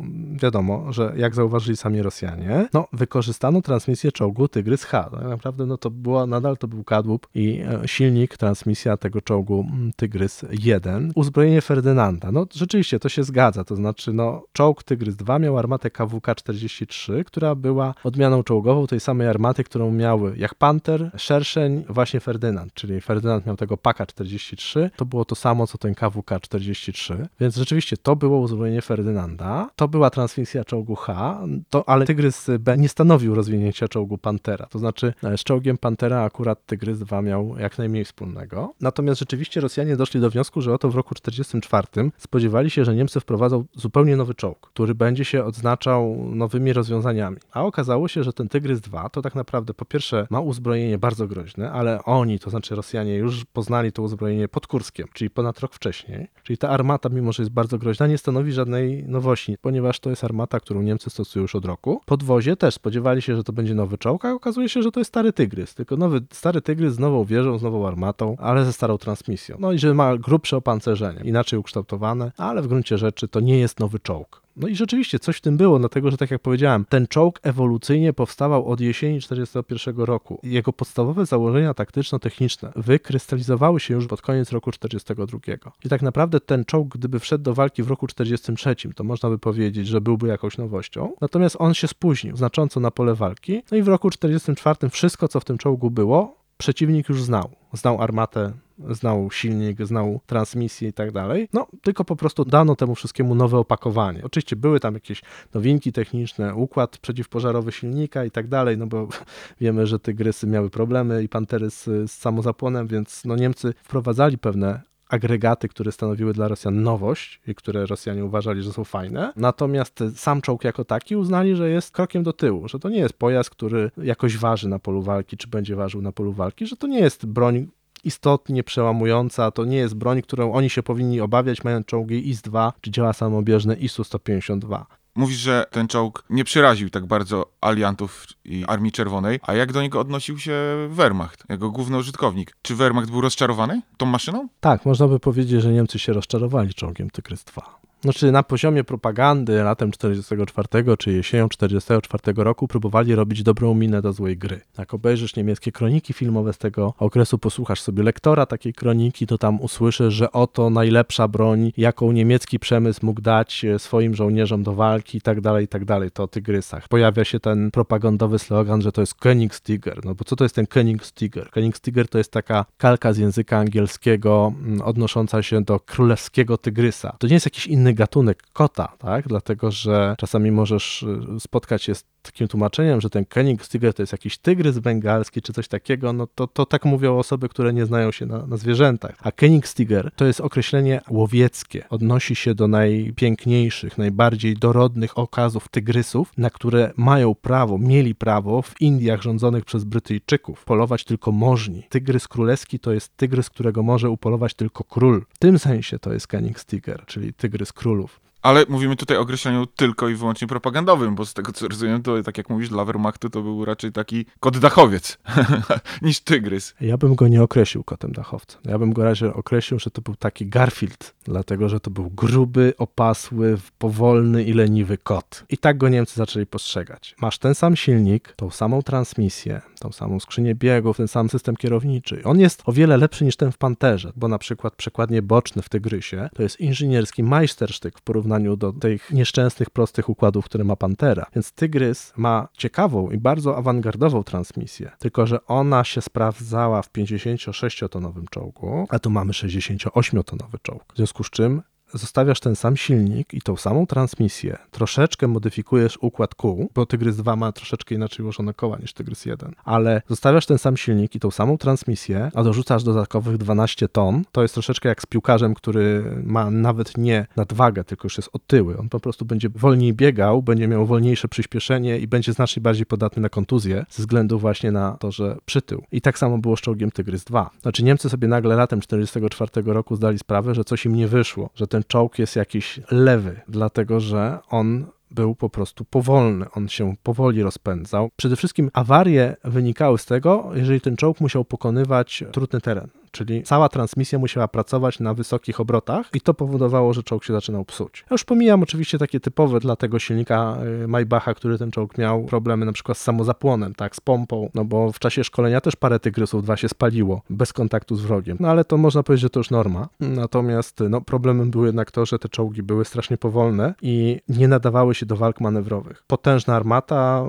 wiadomo, że jak zauważyli sami Rosjanie, no wykorzystano transmisję czołgu Tygrys H. Tak naprawdę no to było, nadal to był kadłub i e, silnik, transmisja tego czołgu mm, Tygrys 1. Uzbrojenie Ferdynanda, no rzeczywiście to się zgadza, to znaczy no czołg Tygrys 2 miał armatę KWK-43, która była odmianą czołgową tej samej armaty, którą miały jak Panther, Szerszeń, właśnie Ferdynand, czyli Ferdynand miał tego Paka 43, to było to samo co ten KWK 43, więc rzeczywiście to było uzbrojenie Ferdynanda, to była transmisja czołgu H, to, ale Tygrys B nie stanowił rozwinięcia czołgu Pantera, to znaczy e, z czołgiem Pantera akurat Tygrys 2 miał jak najmniej wspólnego. Natomiast rzeczywiście Rosjanie doszli do wniosku, że oto w roku 1944 spodziewali się, że Niemcy wprowadzą zupełnie nowy czołg, który będzie się odznaczał nowymi rozwiązaniami. A okazało się, że ten Tygrys 2 to tak naprawdę po pierwsze ma uzbrojenie bardzo groźne, ale oni, to znaczy Rosjanie, już poznali to uzbrojenie pod Kurskiem, czyli ponad rok wcześniej. Czyli ta armata, mimo że jest bardzo groźna, nie stanowi żadnej nowości, ponieważ to jest armata, którą Niemcy stosują już od roku. Podwozie też spodziewali się, że to będzie nowy czołg, a okazuje się, że to jest stary Tygrys, tylko nowy stary Tygrys z nową wieżą, z nową armatą, ale ze starą transmisją. No i że ma grubsze opancerzenie, inaczej ukształtowane, ale w gruncie rzeczy to nie jest nowy czołg. No i rzeczywiście coś w tym było, dlatego że tak jak powiedziałem, ten czołg ewolucyjnie powstawał od jesieni 1941 roku. Jego podstawowe założenia taktyczno-techniczne wykrystalizowały się już pod koniec roku 1942. I tak naprawdę ten czołg, gdyby wszedł do walki w roku 1943, to można by powiedzieć, że byłby jakąś nowością. Natomiast on się spóźnił znacząco na pole walki. No i w roku 1944 wszystko, co w tym czołgu było, przeciwnik już znał. Znał armatę, znał silnik, znał transmisję i tak dalej. No, tylko po prostu dano temu wszystkiemu nowe opakowanie. Oczywiście były tam jakieś nowinki techniczne, układ przeciwpożarowy silnika i tak dalej, no bo wiemy, że tygrysy miały problemy i pantery z, z samozapłonem, więc no Niemcy wprowadzali pewne agregaty, które stanowiły dla Rosjan nowość i które Rosjanie uważali, że są fajne. Natomiast sam czołg jako taki uznali, że jest krokiem do tyłu, że to nie jest pojazd, który jakoś waży na polu walki, czy będzie ważył na polu walki, że to nie jest broń istotnie przełamująca, to nie jest broń, którą oni się powinni obawiać, mając czołgi IS-2 czy działa samobieżne ISU-152. Mówisz, że ten czołg nie przeraził tak bardzo aliantów i Armii Czerwonej, a jak do niego odnosił się Wehrmacht, jego główny użytkownik? Czy Wehrmacht był rozczarowany tą maszyną? Tak, można by powiedzieć, że Niemcy się rozczarowali czołgiem Tygrys 2. Znaczy na poziomie propagandy latem 44 czy jesienią 44 roku próbowali robić dobrą minę do złej gry. Jak obejrzysz niemieckie kroniki filmowe z tego okresu, posłuchasz sobie lektora takiej kroniki, to tam usłyszysz, że oto najlepsza broń, jaką niemiecki przemysł mógł dać e, swoim żołnierzom do walki i tak dalej, i tak dalej. To o tygrysach. Pojawia się ten propagandowy slogan, że to jest Königstiger. No bo co to jest ten Königstiger? Königstiger to jest taka kalka z języka angielskiego mm, odnosząca się do królewskiego tygrysa. To nie jest jakiś inny gatunek kota, tak? Dlatego, że czasami możesz y, spotkać się z takim tłumaczeniem, że ten Königstiger to jest jakiś tygrys bengalski czy coś takiego, no to, to tak mówią osoby, które nie znają się na, na zwierzętach. A Königstiger to jest określenie łowieckie. Odnosi się do najpiękniejszych, najbardziej dorodnych okazów tygrysów, na które mają prawo, mieli prawo w Indiach rządzonych przez Brytyjczyków polować tylko możni. Tygrys królewski to jest tygrys, którego może upolować tylko król. W tym sensie to jest Königstiger, czyli tygrys królów. Ale mówimy tutaj o określeniu tylko i wyłącznie propagandowym, bo z tego co rozumiem, to tak jak mówisz, dla Wehrmachtu to był raczej taki kot dachowiec niż tygrys. Ja bym go nie określił kotem dachowcem. Ja bym go raczej określił, że to był taki Garfield, dlatego że to był gruby, opasły, powolny i leniwy kot. I tak go Niemcy zaczęli postrzegać. Masz ten sam silnik, tą samą transmisję, tą samą skrzynię biegów, ten sam system kierowniczy. On jest o wiele lepszy niż ten w Panterze, bo na przykład przekładnie boczny w Tygrysie to jest inżynierski majstersztyk w porównaniu do tych nieszczęsnych, prostych układów, które ma Pantera. Więc Tygrys ma ciekawą i bardzo awangardową transmisję, tylko że ona się sprawdzała w 56-tonowym czołgu, a tu mamy 68-tonowy czołg. W związku z czym zostawiasz ten sam silnik i tą samą transmisję, troszeczkę modyfikujesz układ kół, bo Tygrys 2 ma troszeczkę inaczej ułożone koła niż Tygrys 1, ale zostawiasz ten sam silnik i tą samą transmisję, a dorzucasz dodatkowych 12 ton, to jest troszeczkę jak z piłkarzem, który ma nawet nie nadwagę, tylko już jest otyły. On po prostu będzie wolniej biegał, będzie miał wolniejsze przyspieszenie i będzie znacznie bardziej podatny na kontuzję ze względu właśnie na to, że przytył. I tak samo było z czołgiem Tygrys 2. Znaczy Niemcy sobie nagle latem 1944 roku zdali sprawę, że coś im nie wyszło, że ten ten czołg jest jakiś lewy, dlatego że on był po prostu powolny, on się powoli rozpędzał. Przede wszystkim awarie wynikały z tego, jeżeli ten czołg musiał pokonywać trudny teren czyli cała transmisja musiała pracować na wysokich obrotach i to powodowało, że czołg się zaczynał psuć. Ja już pomijam oczywiście takie typowe dla tego silnika y, Maybacha, który ten czołg miał problemy na przykład z samozapłonem, tak, z pompą, no bo w czasie szkolenia też parę tygrysów dwa się spaliło bez kontaktu z wrogiem. No ale to można powiedzieć, że to już norma. Natomiast no problemem było jednak to, że te czołgi były strasznie powolne i nie nadawały się do walk manewrowych. Potężna armata,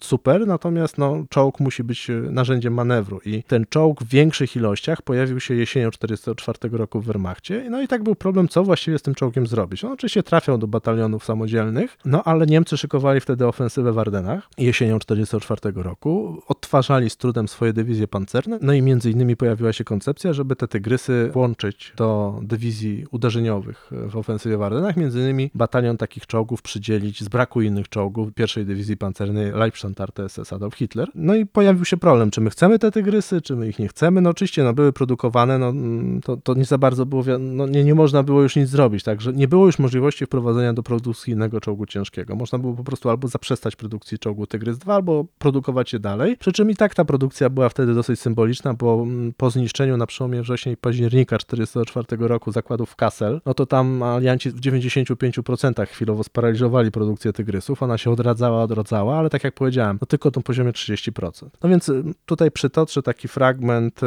super, natomiast no czołg musi być y, narzędziem manewru i ten czołg w większych ilościach pojawił pojawił się jesienią 1944 roku w Wehrmachcie. No i tak był problem, co właściwie z tym czołgiem zrobić. On oczywiście trafiał do batalionów samodzielnych, no ale Niemcy szykowali wtedy ofensywę w Ardenach jesienią 1944 roku. Odtwarzali z trudem swoje dywizje pancerne, no i między innymi pojawiła się koncepcja, żeby te tygrysy włączyć do dywizji uderzeniowych w ofensywie w Ardenach. Między innymi batalion takich czołgów przydzielić z braku innych czołgów pierwszej dywizji pancernej Leibstandarte SS Adolf Hitler. No i pojawił się problem, czy my chcemy te tygrysy, czy my ich nie chcemy. No oczywiście no, były produkty no, mm, to, to nie za bardzo było, no, nie, nie można było już nic zrobić, także nie było już możliwości wprowadzenia do produkcji innego czołgu ciężkiego. Można było po prostu albo zaprzestać produkcji czołgu Tygrys 2, albo produkować je dalej, przy czym i tak ta produkcja była wtedy dosyć symboliczna, bo mm, po zniszczeniu na przełomie września i października 1944 roku zakładów w Kassel, no to tam alianci w 95% chwilowo sparaliżowali produkcję Tygrysów, ona się odradzała, odrodzała, ale tak jak powiedziałem, no tylko na poziomie 30%. No więc y, tutaj przytoczę taki fragment y,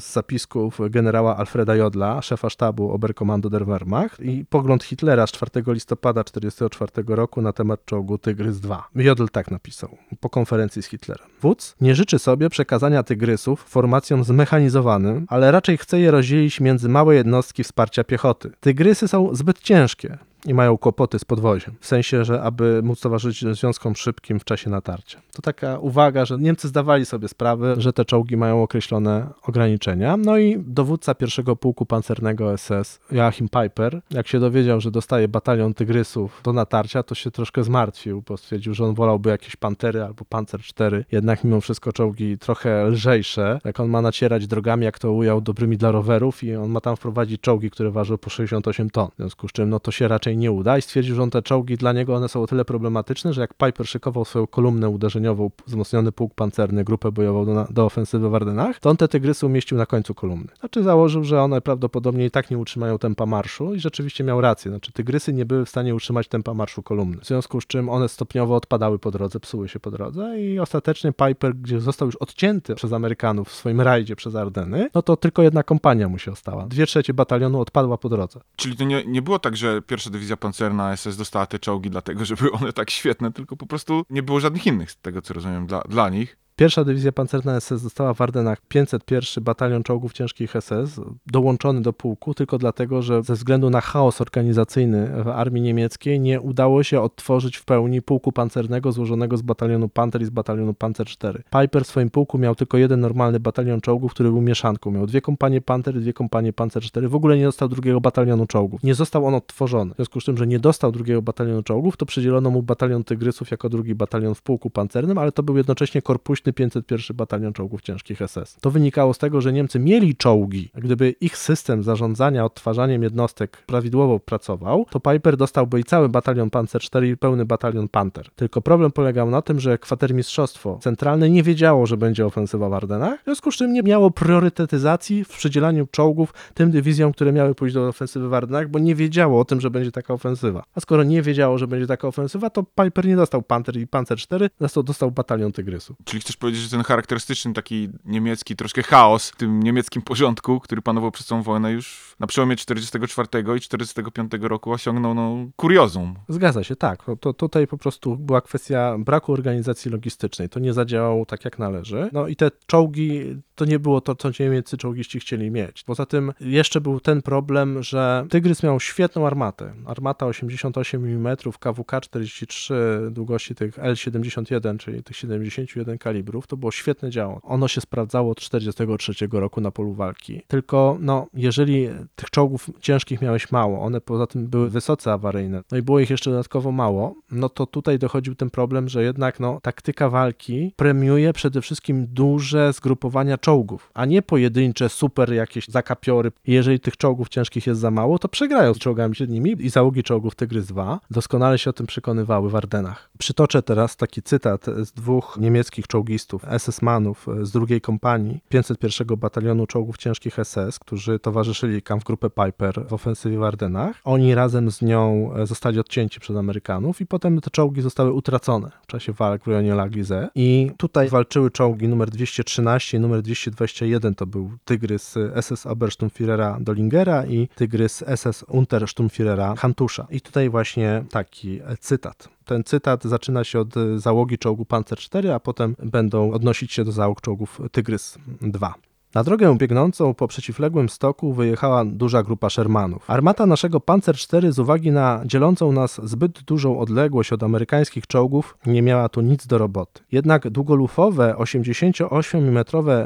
z zapisku generała Alfreda Jodla, szefa sztabu Oberkommando der Wehrmacht i pogląd Hitlera z 4 listopada 1944 roku na temat czołgu Tygrys II. Jodl tak napisał po konferencji z Hitlerem. Wódz nie życzy sobie przekazania Tygrysów formacjom zmechanizowanym, ale raczej chce je rozdzielić między małe jednostki wsparcia piechoty. Tygrysy są zbyt ciężkie. I mają kłopoty z podwoziem. W sensie, że aby móc towarzyszyć związkom szybkim w czasie natarcia. To taka uwaga, że Niemcy zdawali sobie sprawę, że te czołgi mają określone ograniczenia. No i dowódca pierwszego pułku pancernego SS, Joachim Piper, jak się dowiedział, że dostaje batalion tygrysów do natarcia, to się troszkę zmartwił, bo stwierdził, że on wolałby jakieś pantery albo pancer 4. Jednak mimo wszystko czołgi trochę lżejsze. Jak on ma nacierać drogami, jak to ujął, dobrymi dla rowerów i on ma tam wprowadzić czołgi, które ważą po 68 ton. W związku z czym no to się raczej nie uda i stwierdził, że on te czołgi dla niego one są o tyle problematyczne, że jak Piper szykował swoją kolumnę uderzeniową, wzmocniony pułk pancerny, grupę bojową do, do ofensywy w Ardennach, to on te tygrysy umieścił na końcu kolumny. Znaczy założył, że one prawdopodobnie i tak nie utrzymają tempa marszu i rzeczywiście miał rację. Znaczy tygrysy nie były w stanie utrzymać tempa marszu kolumny. W związku z czym one stopniowo odpadały po drodze, psuły się po drodze i ostatecznie Piper, gdzie został już odcięty przez Amerykanów w swoim rajdzie przez Ardeny, no to tylko jedna kompania mu się ostała. Dwie trzecie batalionu odpadła po drodze. Czyli to nie, nie było tak, że pierwsza dywizja pancerna SS dostała te czołgi dlatego, że były one tak świetne, tylko po prostu nie było żadnych innych, z tego co rozumiem, dla, dla nich. Pierwsza dywizja pancerna SS dostała w Ardenach 501 batalion czołgów ciężkich SS, dołączony do pułku tylko dlatego, że ze względu na chaos organizacyjny w armii niemieckiej nie udało się odtworzyć w pełni pułku pancernego złożonego z batalionu Panther i z batalionu Panzer 4. Piper w swoim pułku miał tylko jeden normalny batalion czołgów, który był mieszanką. Miał dwie kompanie Panther i dwie kompanie Panzer 4. W ogóle nie dostał drugiego batalionu czołgów. Nie został on odtworzony. W związku z tym, że nie dostał drugiego batalionu czołgów, to przydzielono mu batalion Tygrysów jako drugi batalion w pułku pancernym, ale to był jednocześnie korpuśny 501 batalion czołgów ciężkich SS. To wynikało z tego, że Niemcy mieli czołgi. Gdyby ich system zarządzania odtwarzaniem jednostek prawidłowo pracował, to Piper dostałby i cały batalion Panzer 4 i pełny batalion Panther. Tylko problem polegał na tym, że kwatermistrzostwo centralne nie wiedziało, że będzie ofensywa w Ardenach, w związku z czym nie miało priorytetyzacji w przydzielaniu czołgów tym dywizjom, które miały pójść do ofensywy w Ardenach, bo nie wiedziało o tym, że będzie taka ofensywa. A skoro nie wiedziało, że będzie taka ofensywa, to Piper nie dostał Panther i Panzer 4, dostał, dostał batalion Tygrysu. Czyli chcesz powiedzieć, że ten charakterystyczny taki niemiecki troszkę chaos w tym niemieckim porządku, który panował przez całą wojnę już na przełomie 44 i 45 roku osiągnął no, kuriozum. Zgadza się, tak. To, to tutaj po prostu była kwestia braku organizacji logistycznej. To nie zadziałało tak, jak należy. No i te czołgi, to nie było to, co niemieccy czołgiści chcieli mieć. Poza tym jeszcze był ten problem, że Tygrys miał świetną armatę. Armata 88 mm, KWK 43 długości tych L71, czyli tych 71 To było świetne działo. Ono się sprawdzało od 43 roku na polu walki. Tylko, no, jeżeli tych czołgów ciężkich miałeś mało, one poza tym były wysoce awaryjne, no i było ich jeszcze dodatkowo mało, no to tutaj dochodził ten problem, że jednak no, taktyka walki premiuje przede wszystkim duże zgrupowania czołgów, a nie pojedyncze, super jakieś zakapiory. Jeżeli tych czołgów ciężkich jest za mało, to przegrają z czołgami średnimi i załogi czołgów Tygrys 2 doskonale się o tym przekonywały w Ardenach. Przytoczę teraz taki cytat z dwóch niemieckich czołgistów, SS-manów z drugiej kompanii 501 Batalionu Czołgów Ciężkich SS, którzy towarzyszyli Kampfgruppe Piper w ofensywie w Ardenach. Oni razem z nią e, zostali odcięci przez Amerykanów i potem te czołgi zostały utracone w czasie walk w rejonie La Glize. I tutaj walczyły czołgi numer 213 i numer 221, to był Tygrys SS Obersturmführera Dollingera i Tygrys SS Untersturmführera Hantusza. I tutaj właśnie taki e, cytat. Ten cytat zaczyna się od e, załogi czołgu Panzer 4, a potem będą odnosić się do załóg czołgów Tygrys 2. Na drogę biegnącą po przeciwległym stoku wyjechała duża grupa Shermanów. Armata naszego Panzer 4 z uwagi na dzielącą nas zbyt dużą odległość od amerykańskich czołgów nie miała tu nic do roboty. Jednak długolufowe 88 mm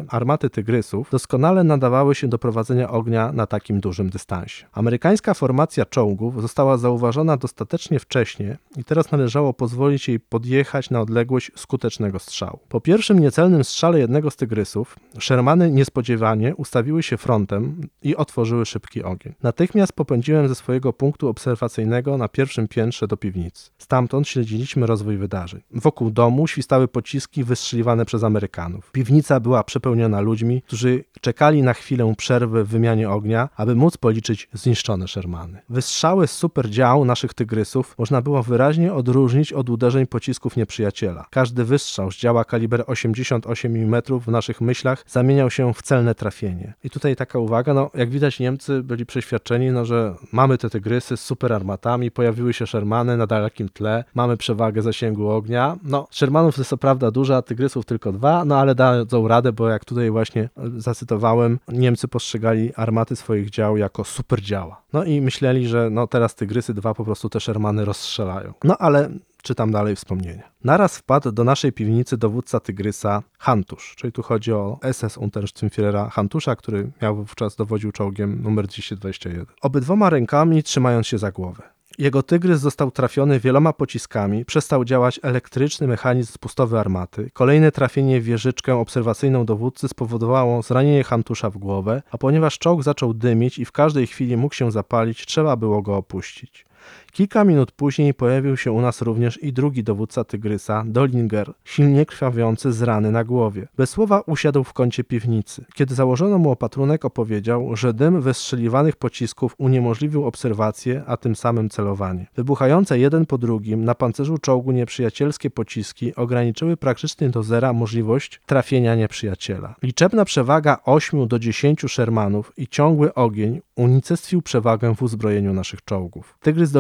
armaty Tygrysów doskonale nadawały się do prowadzenia ognia na takim dużym dystansie. Amerykańska formacja czołgów została zauważona dostatecznie wcześnie i teraz należało pozwolić jej podjechać na odległość skutecznego strzału. Po pierwszym niecelnym strzale jednego z Tygrysów Shermany niespodziewanie ustawiły się frontem i otworzyły szybki ogień. Natychmiast popędziłem ze swojego punktu obserwacyjnego na pierwszym piętrze do piwnicy. Stamtąd śledziliśmy rozwój wydarzeń. Wokół domu świstały pociski wystrzeliwane przez Amerykanów. Piwnica była przepełniona ludźmi, którzy czekali na chwilę przerwy w wymianie ognia, aby móc policzyć zniszczone Shermany. Wystrzały z superdział naszych tygrysów można było wyraźnie odróżnić od uderzeń pocisków nieprzyjaciela. Każdy wystrzał z działa kaliber 88 mm w naszych myślach zamieniał się w celne trafienie. I tutaj taka uwaga, no jak widać Niemcy byli przeświadczeni, no że mamy te tygrysy z super armatami, pojawiły się Shermany na dalekim tle, mamy przewagę zasięgu ognia. No Shermanów jest co prawda dużo, a tygrysów tylko dwa, no ale dadzą radę, bo jak tutaj właśnie zacytowałem, Niemcy postrzegali armaty swoich dział jako super działa. No i myśleli, że no teraz tygrysy dwa po prostu te Shermany rozstrzelają. No ale czytam dalej wspomnienia. Naraz wpadł do naszej piwnicy dowódca Tygrysa Hantusz, czyli tu chodzi o SS Untersturmführera Hantusza, który miał wówczas dowodził czołgiem numer 221. Obydwoma rękami trzymając się za głowę. Jego tygrys został trafiony wieloma pociskami, przestał działać elektryczny mechanizm spustowy armaty. Kolejne trafienie w wieżyczkę obserwacyjną dowódcy spowodowało zranienie Hantusza w głowę, a ponieważ czołg zaczął dymić i w każdej chwili mógł się zapalić, trzeba było go opuścić. Kilka minut później pojawił się u nas również i drugi dowódca Tygrysa, Dolinger, silnie krwawiący z rany na głowie. Bez słowa usiadł w kącie piwnicy. Kiedy założono mu opatrunek, opowiedział, że dym wystrzeliwanych pocisków uniemożliwił obserwację, a tym samym celowanie. Wybuchające jeden po drugim na pancerzu czołgu nieprzyjacielskie pociski ograniczyły praktycznie do zera możliwość trafienia nieprzyjaciela. Liczebna przewaga 8 do 10 Shermanów i ciągły ogień unicestwił przewagę w uzbrojeniu naszych czołgów. Tygrys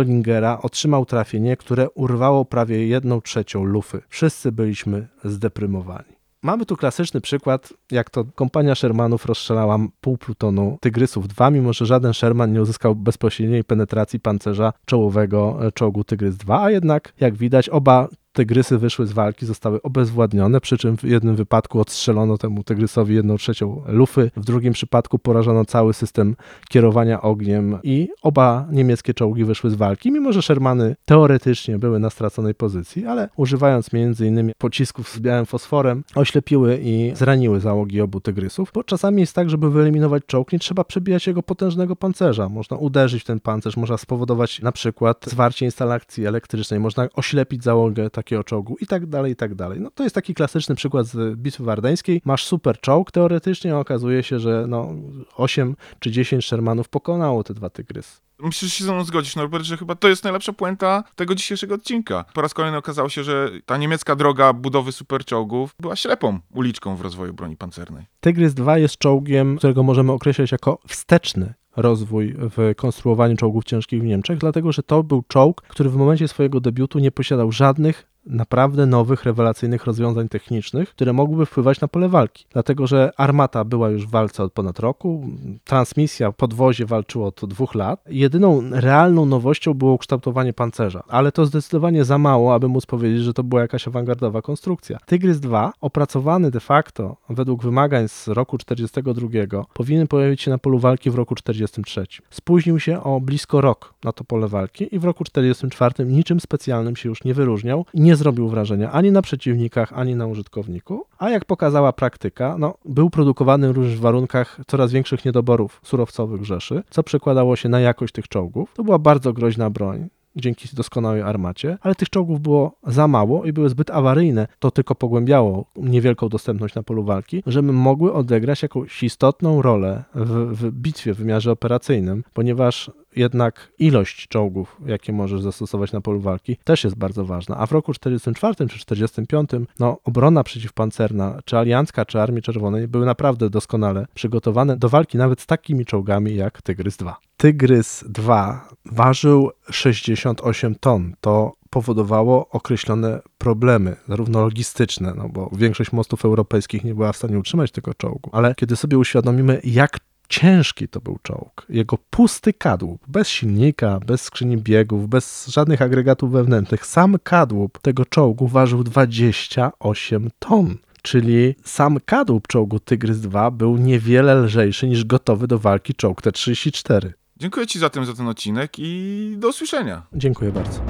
Otrzymał trafienie, które urwało prawie jedną trzecią lufy. Wszyscy byliśmy zdeprymowani. Mamy tu klasyczny przykład, jak to kompania Shermanów rozstrzelała pół plutonu Tygrysów 2, mimo że żaden Sherman nie uzyskał bezpośredniej penetracji pancerza czołowego e, czołgu Tygrys 2, a jednak, jak widać, oba tygrysy wyszły z walki, zostały obezwładnione, przy czym w jednym wypadku odstrzelono temu tygrysowi jedną trzecią lufy, w drugim przypadku porażono cały system kierowania ogniem i oba niemieckie czołgi wyszły z walki, mimo że Shermany teoretycznie były na straconej pozycji, ale używając m.in. pocisków z białym fosforem, oślepiły i zraniły załogi obu tygrysów, bo czasami jest tak, żeby wyeliminować czołg, nie trzeba przebijać jego potężnego pancerza. Można uderzyć w ten pancerz, można spowodować na przykład zwarcie instalacji elektrycznej, można oślepić załogę takiego czołgu i tak dalej, i tak dalej. No to jest taki klasyczny przykład z bitwy wardeńskiej. Masz super czołg teoretycznie, a okazuje się, że no 8 czy 10 Shermanów pokonało te dwa tygrysy. Myślę, że się ze mną zgodzisz, Norbert, że chyba to jest najlepsza puenta tego dzisiejszego odcinka. Po raz kolejny okazało się, że ta niemiecka droga budowy superczołgów była ślepą uliczką w rozwoju broni pancernej. Tygrys 2 jest czołgiem, którego możemy określać jako wsteczny rozwój w konstruowaniu czołgów ciężkich w Niemczech, dlatego że to był czołg, który w momencie swojego debiutu nie posiadał żadnych naprawdę nowych, rewelacyjnych rozwiązań technicznych, które mogłyby wpływać na pole walki. Dlatego, że armata była już w walce od ponad roku, transmisja, podwozie walczyło od dwóch lat. Jedyną realną nowością było kształtowanie pancerza, ale to zdecydowanie za mało, aby móc powiedzieć, że to była jakaś awangardowa konstrukcja. Tygrys 2, opracowany de facto według wymagań z roku 42, powinien pojawić się na polu walki w roku 43. Spóźnił się o blisko rok na to pole walki i w roku 44 niczym specjalnym się już nie wyróżniał i nie zrobił wrażenia ani na przeciwnikach, ani na użytkowniku, a jak pokazała praktyka, no, był produkowany również w warunkach coraz większych niedoborów surowcowych Rzeszy, co przekładało się na jakość tych czołgów. To była bardzo groźna broń dzięki doskonałej armacie, ale tych czołgów było za mało i były zbyt awaryjne. To tylko pogłębiało niewielką dostępność na polu walki, żeby mogły odegrać jakąś istotną rolę w, w bitwie w wymiarze operacyjnym, ponieważ jednak ilość czołgów, jakie możesz zastosować na polu walki, też jest bardzo ważna. A w roku 44 czy 45, no, obrona przeciwpancerna, czy aliancka, czy Armii Czerwonej były naprawdę doskonale przygotowane do walki nawet z takimi czołgami jak Tygrys 2. Tygrys 2 ważył 68 ton. To powodowało określone problemy, zarówno logistyczne, no bo większość mostów europejskich nie była w stanie utrzymać tego czołgu, ale kiedy sobie uświadomimy, jak ciężki to był czołg. Jego pusty kadłub, bez silnika, bez skrzyni biegów, bez żadnych agregatów wewnętrznych, sam kadłub tego czołgu ważył 28 ton. Czyli sam kadłub czołgu Tygrys 2 był niewiele lżejszy niż gotowy do walki czołg T-34. Dziękuję Ci zatem za ten odcinek i do usłyszenia. Dziękuję bardzo.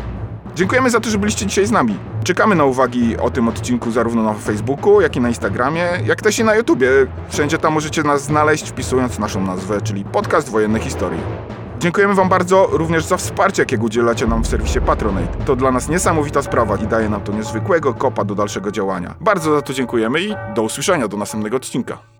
Dziękujemy za to, że byliście dzisiaj z nami. Czekamy na uwagi o tym odcinku zarówno na Facebooku, jak i na Instagramie, jak też i na YouTubie. Wszędzie tam możecie nas znaleźć wpisując naszą nazwę, czyli Podcast Wojenne Historii. Dziękujemy Wam bardzo również za wsparcie, jakiego udzielacie nam w serwisie Patronate. To dla nas niesamowita sprawa i daje nam to niezwykłego kopa do dalszego działania. Bardzo za to dziękujemy i do usłyszenia do następnego odcinka.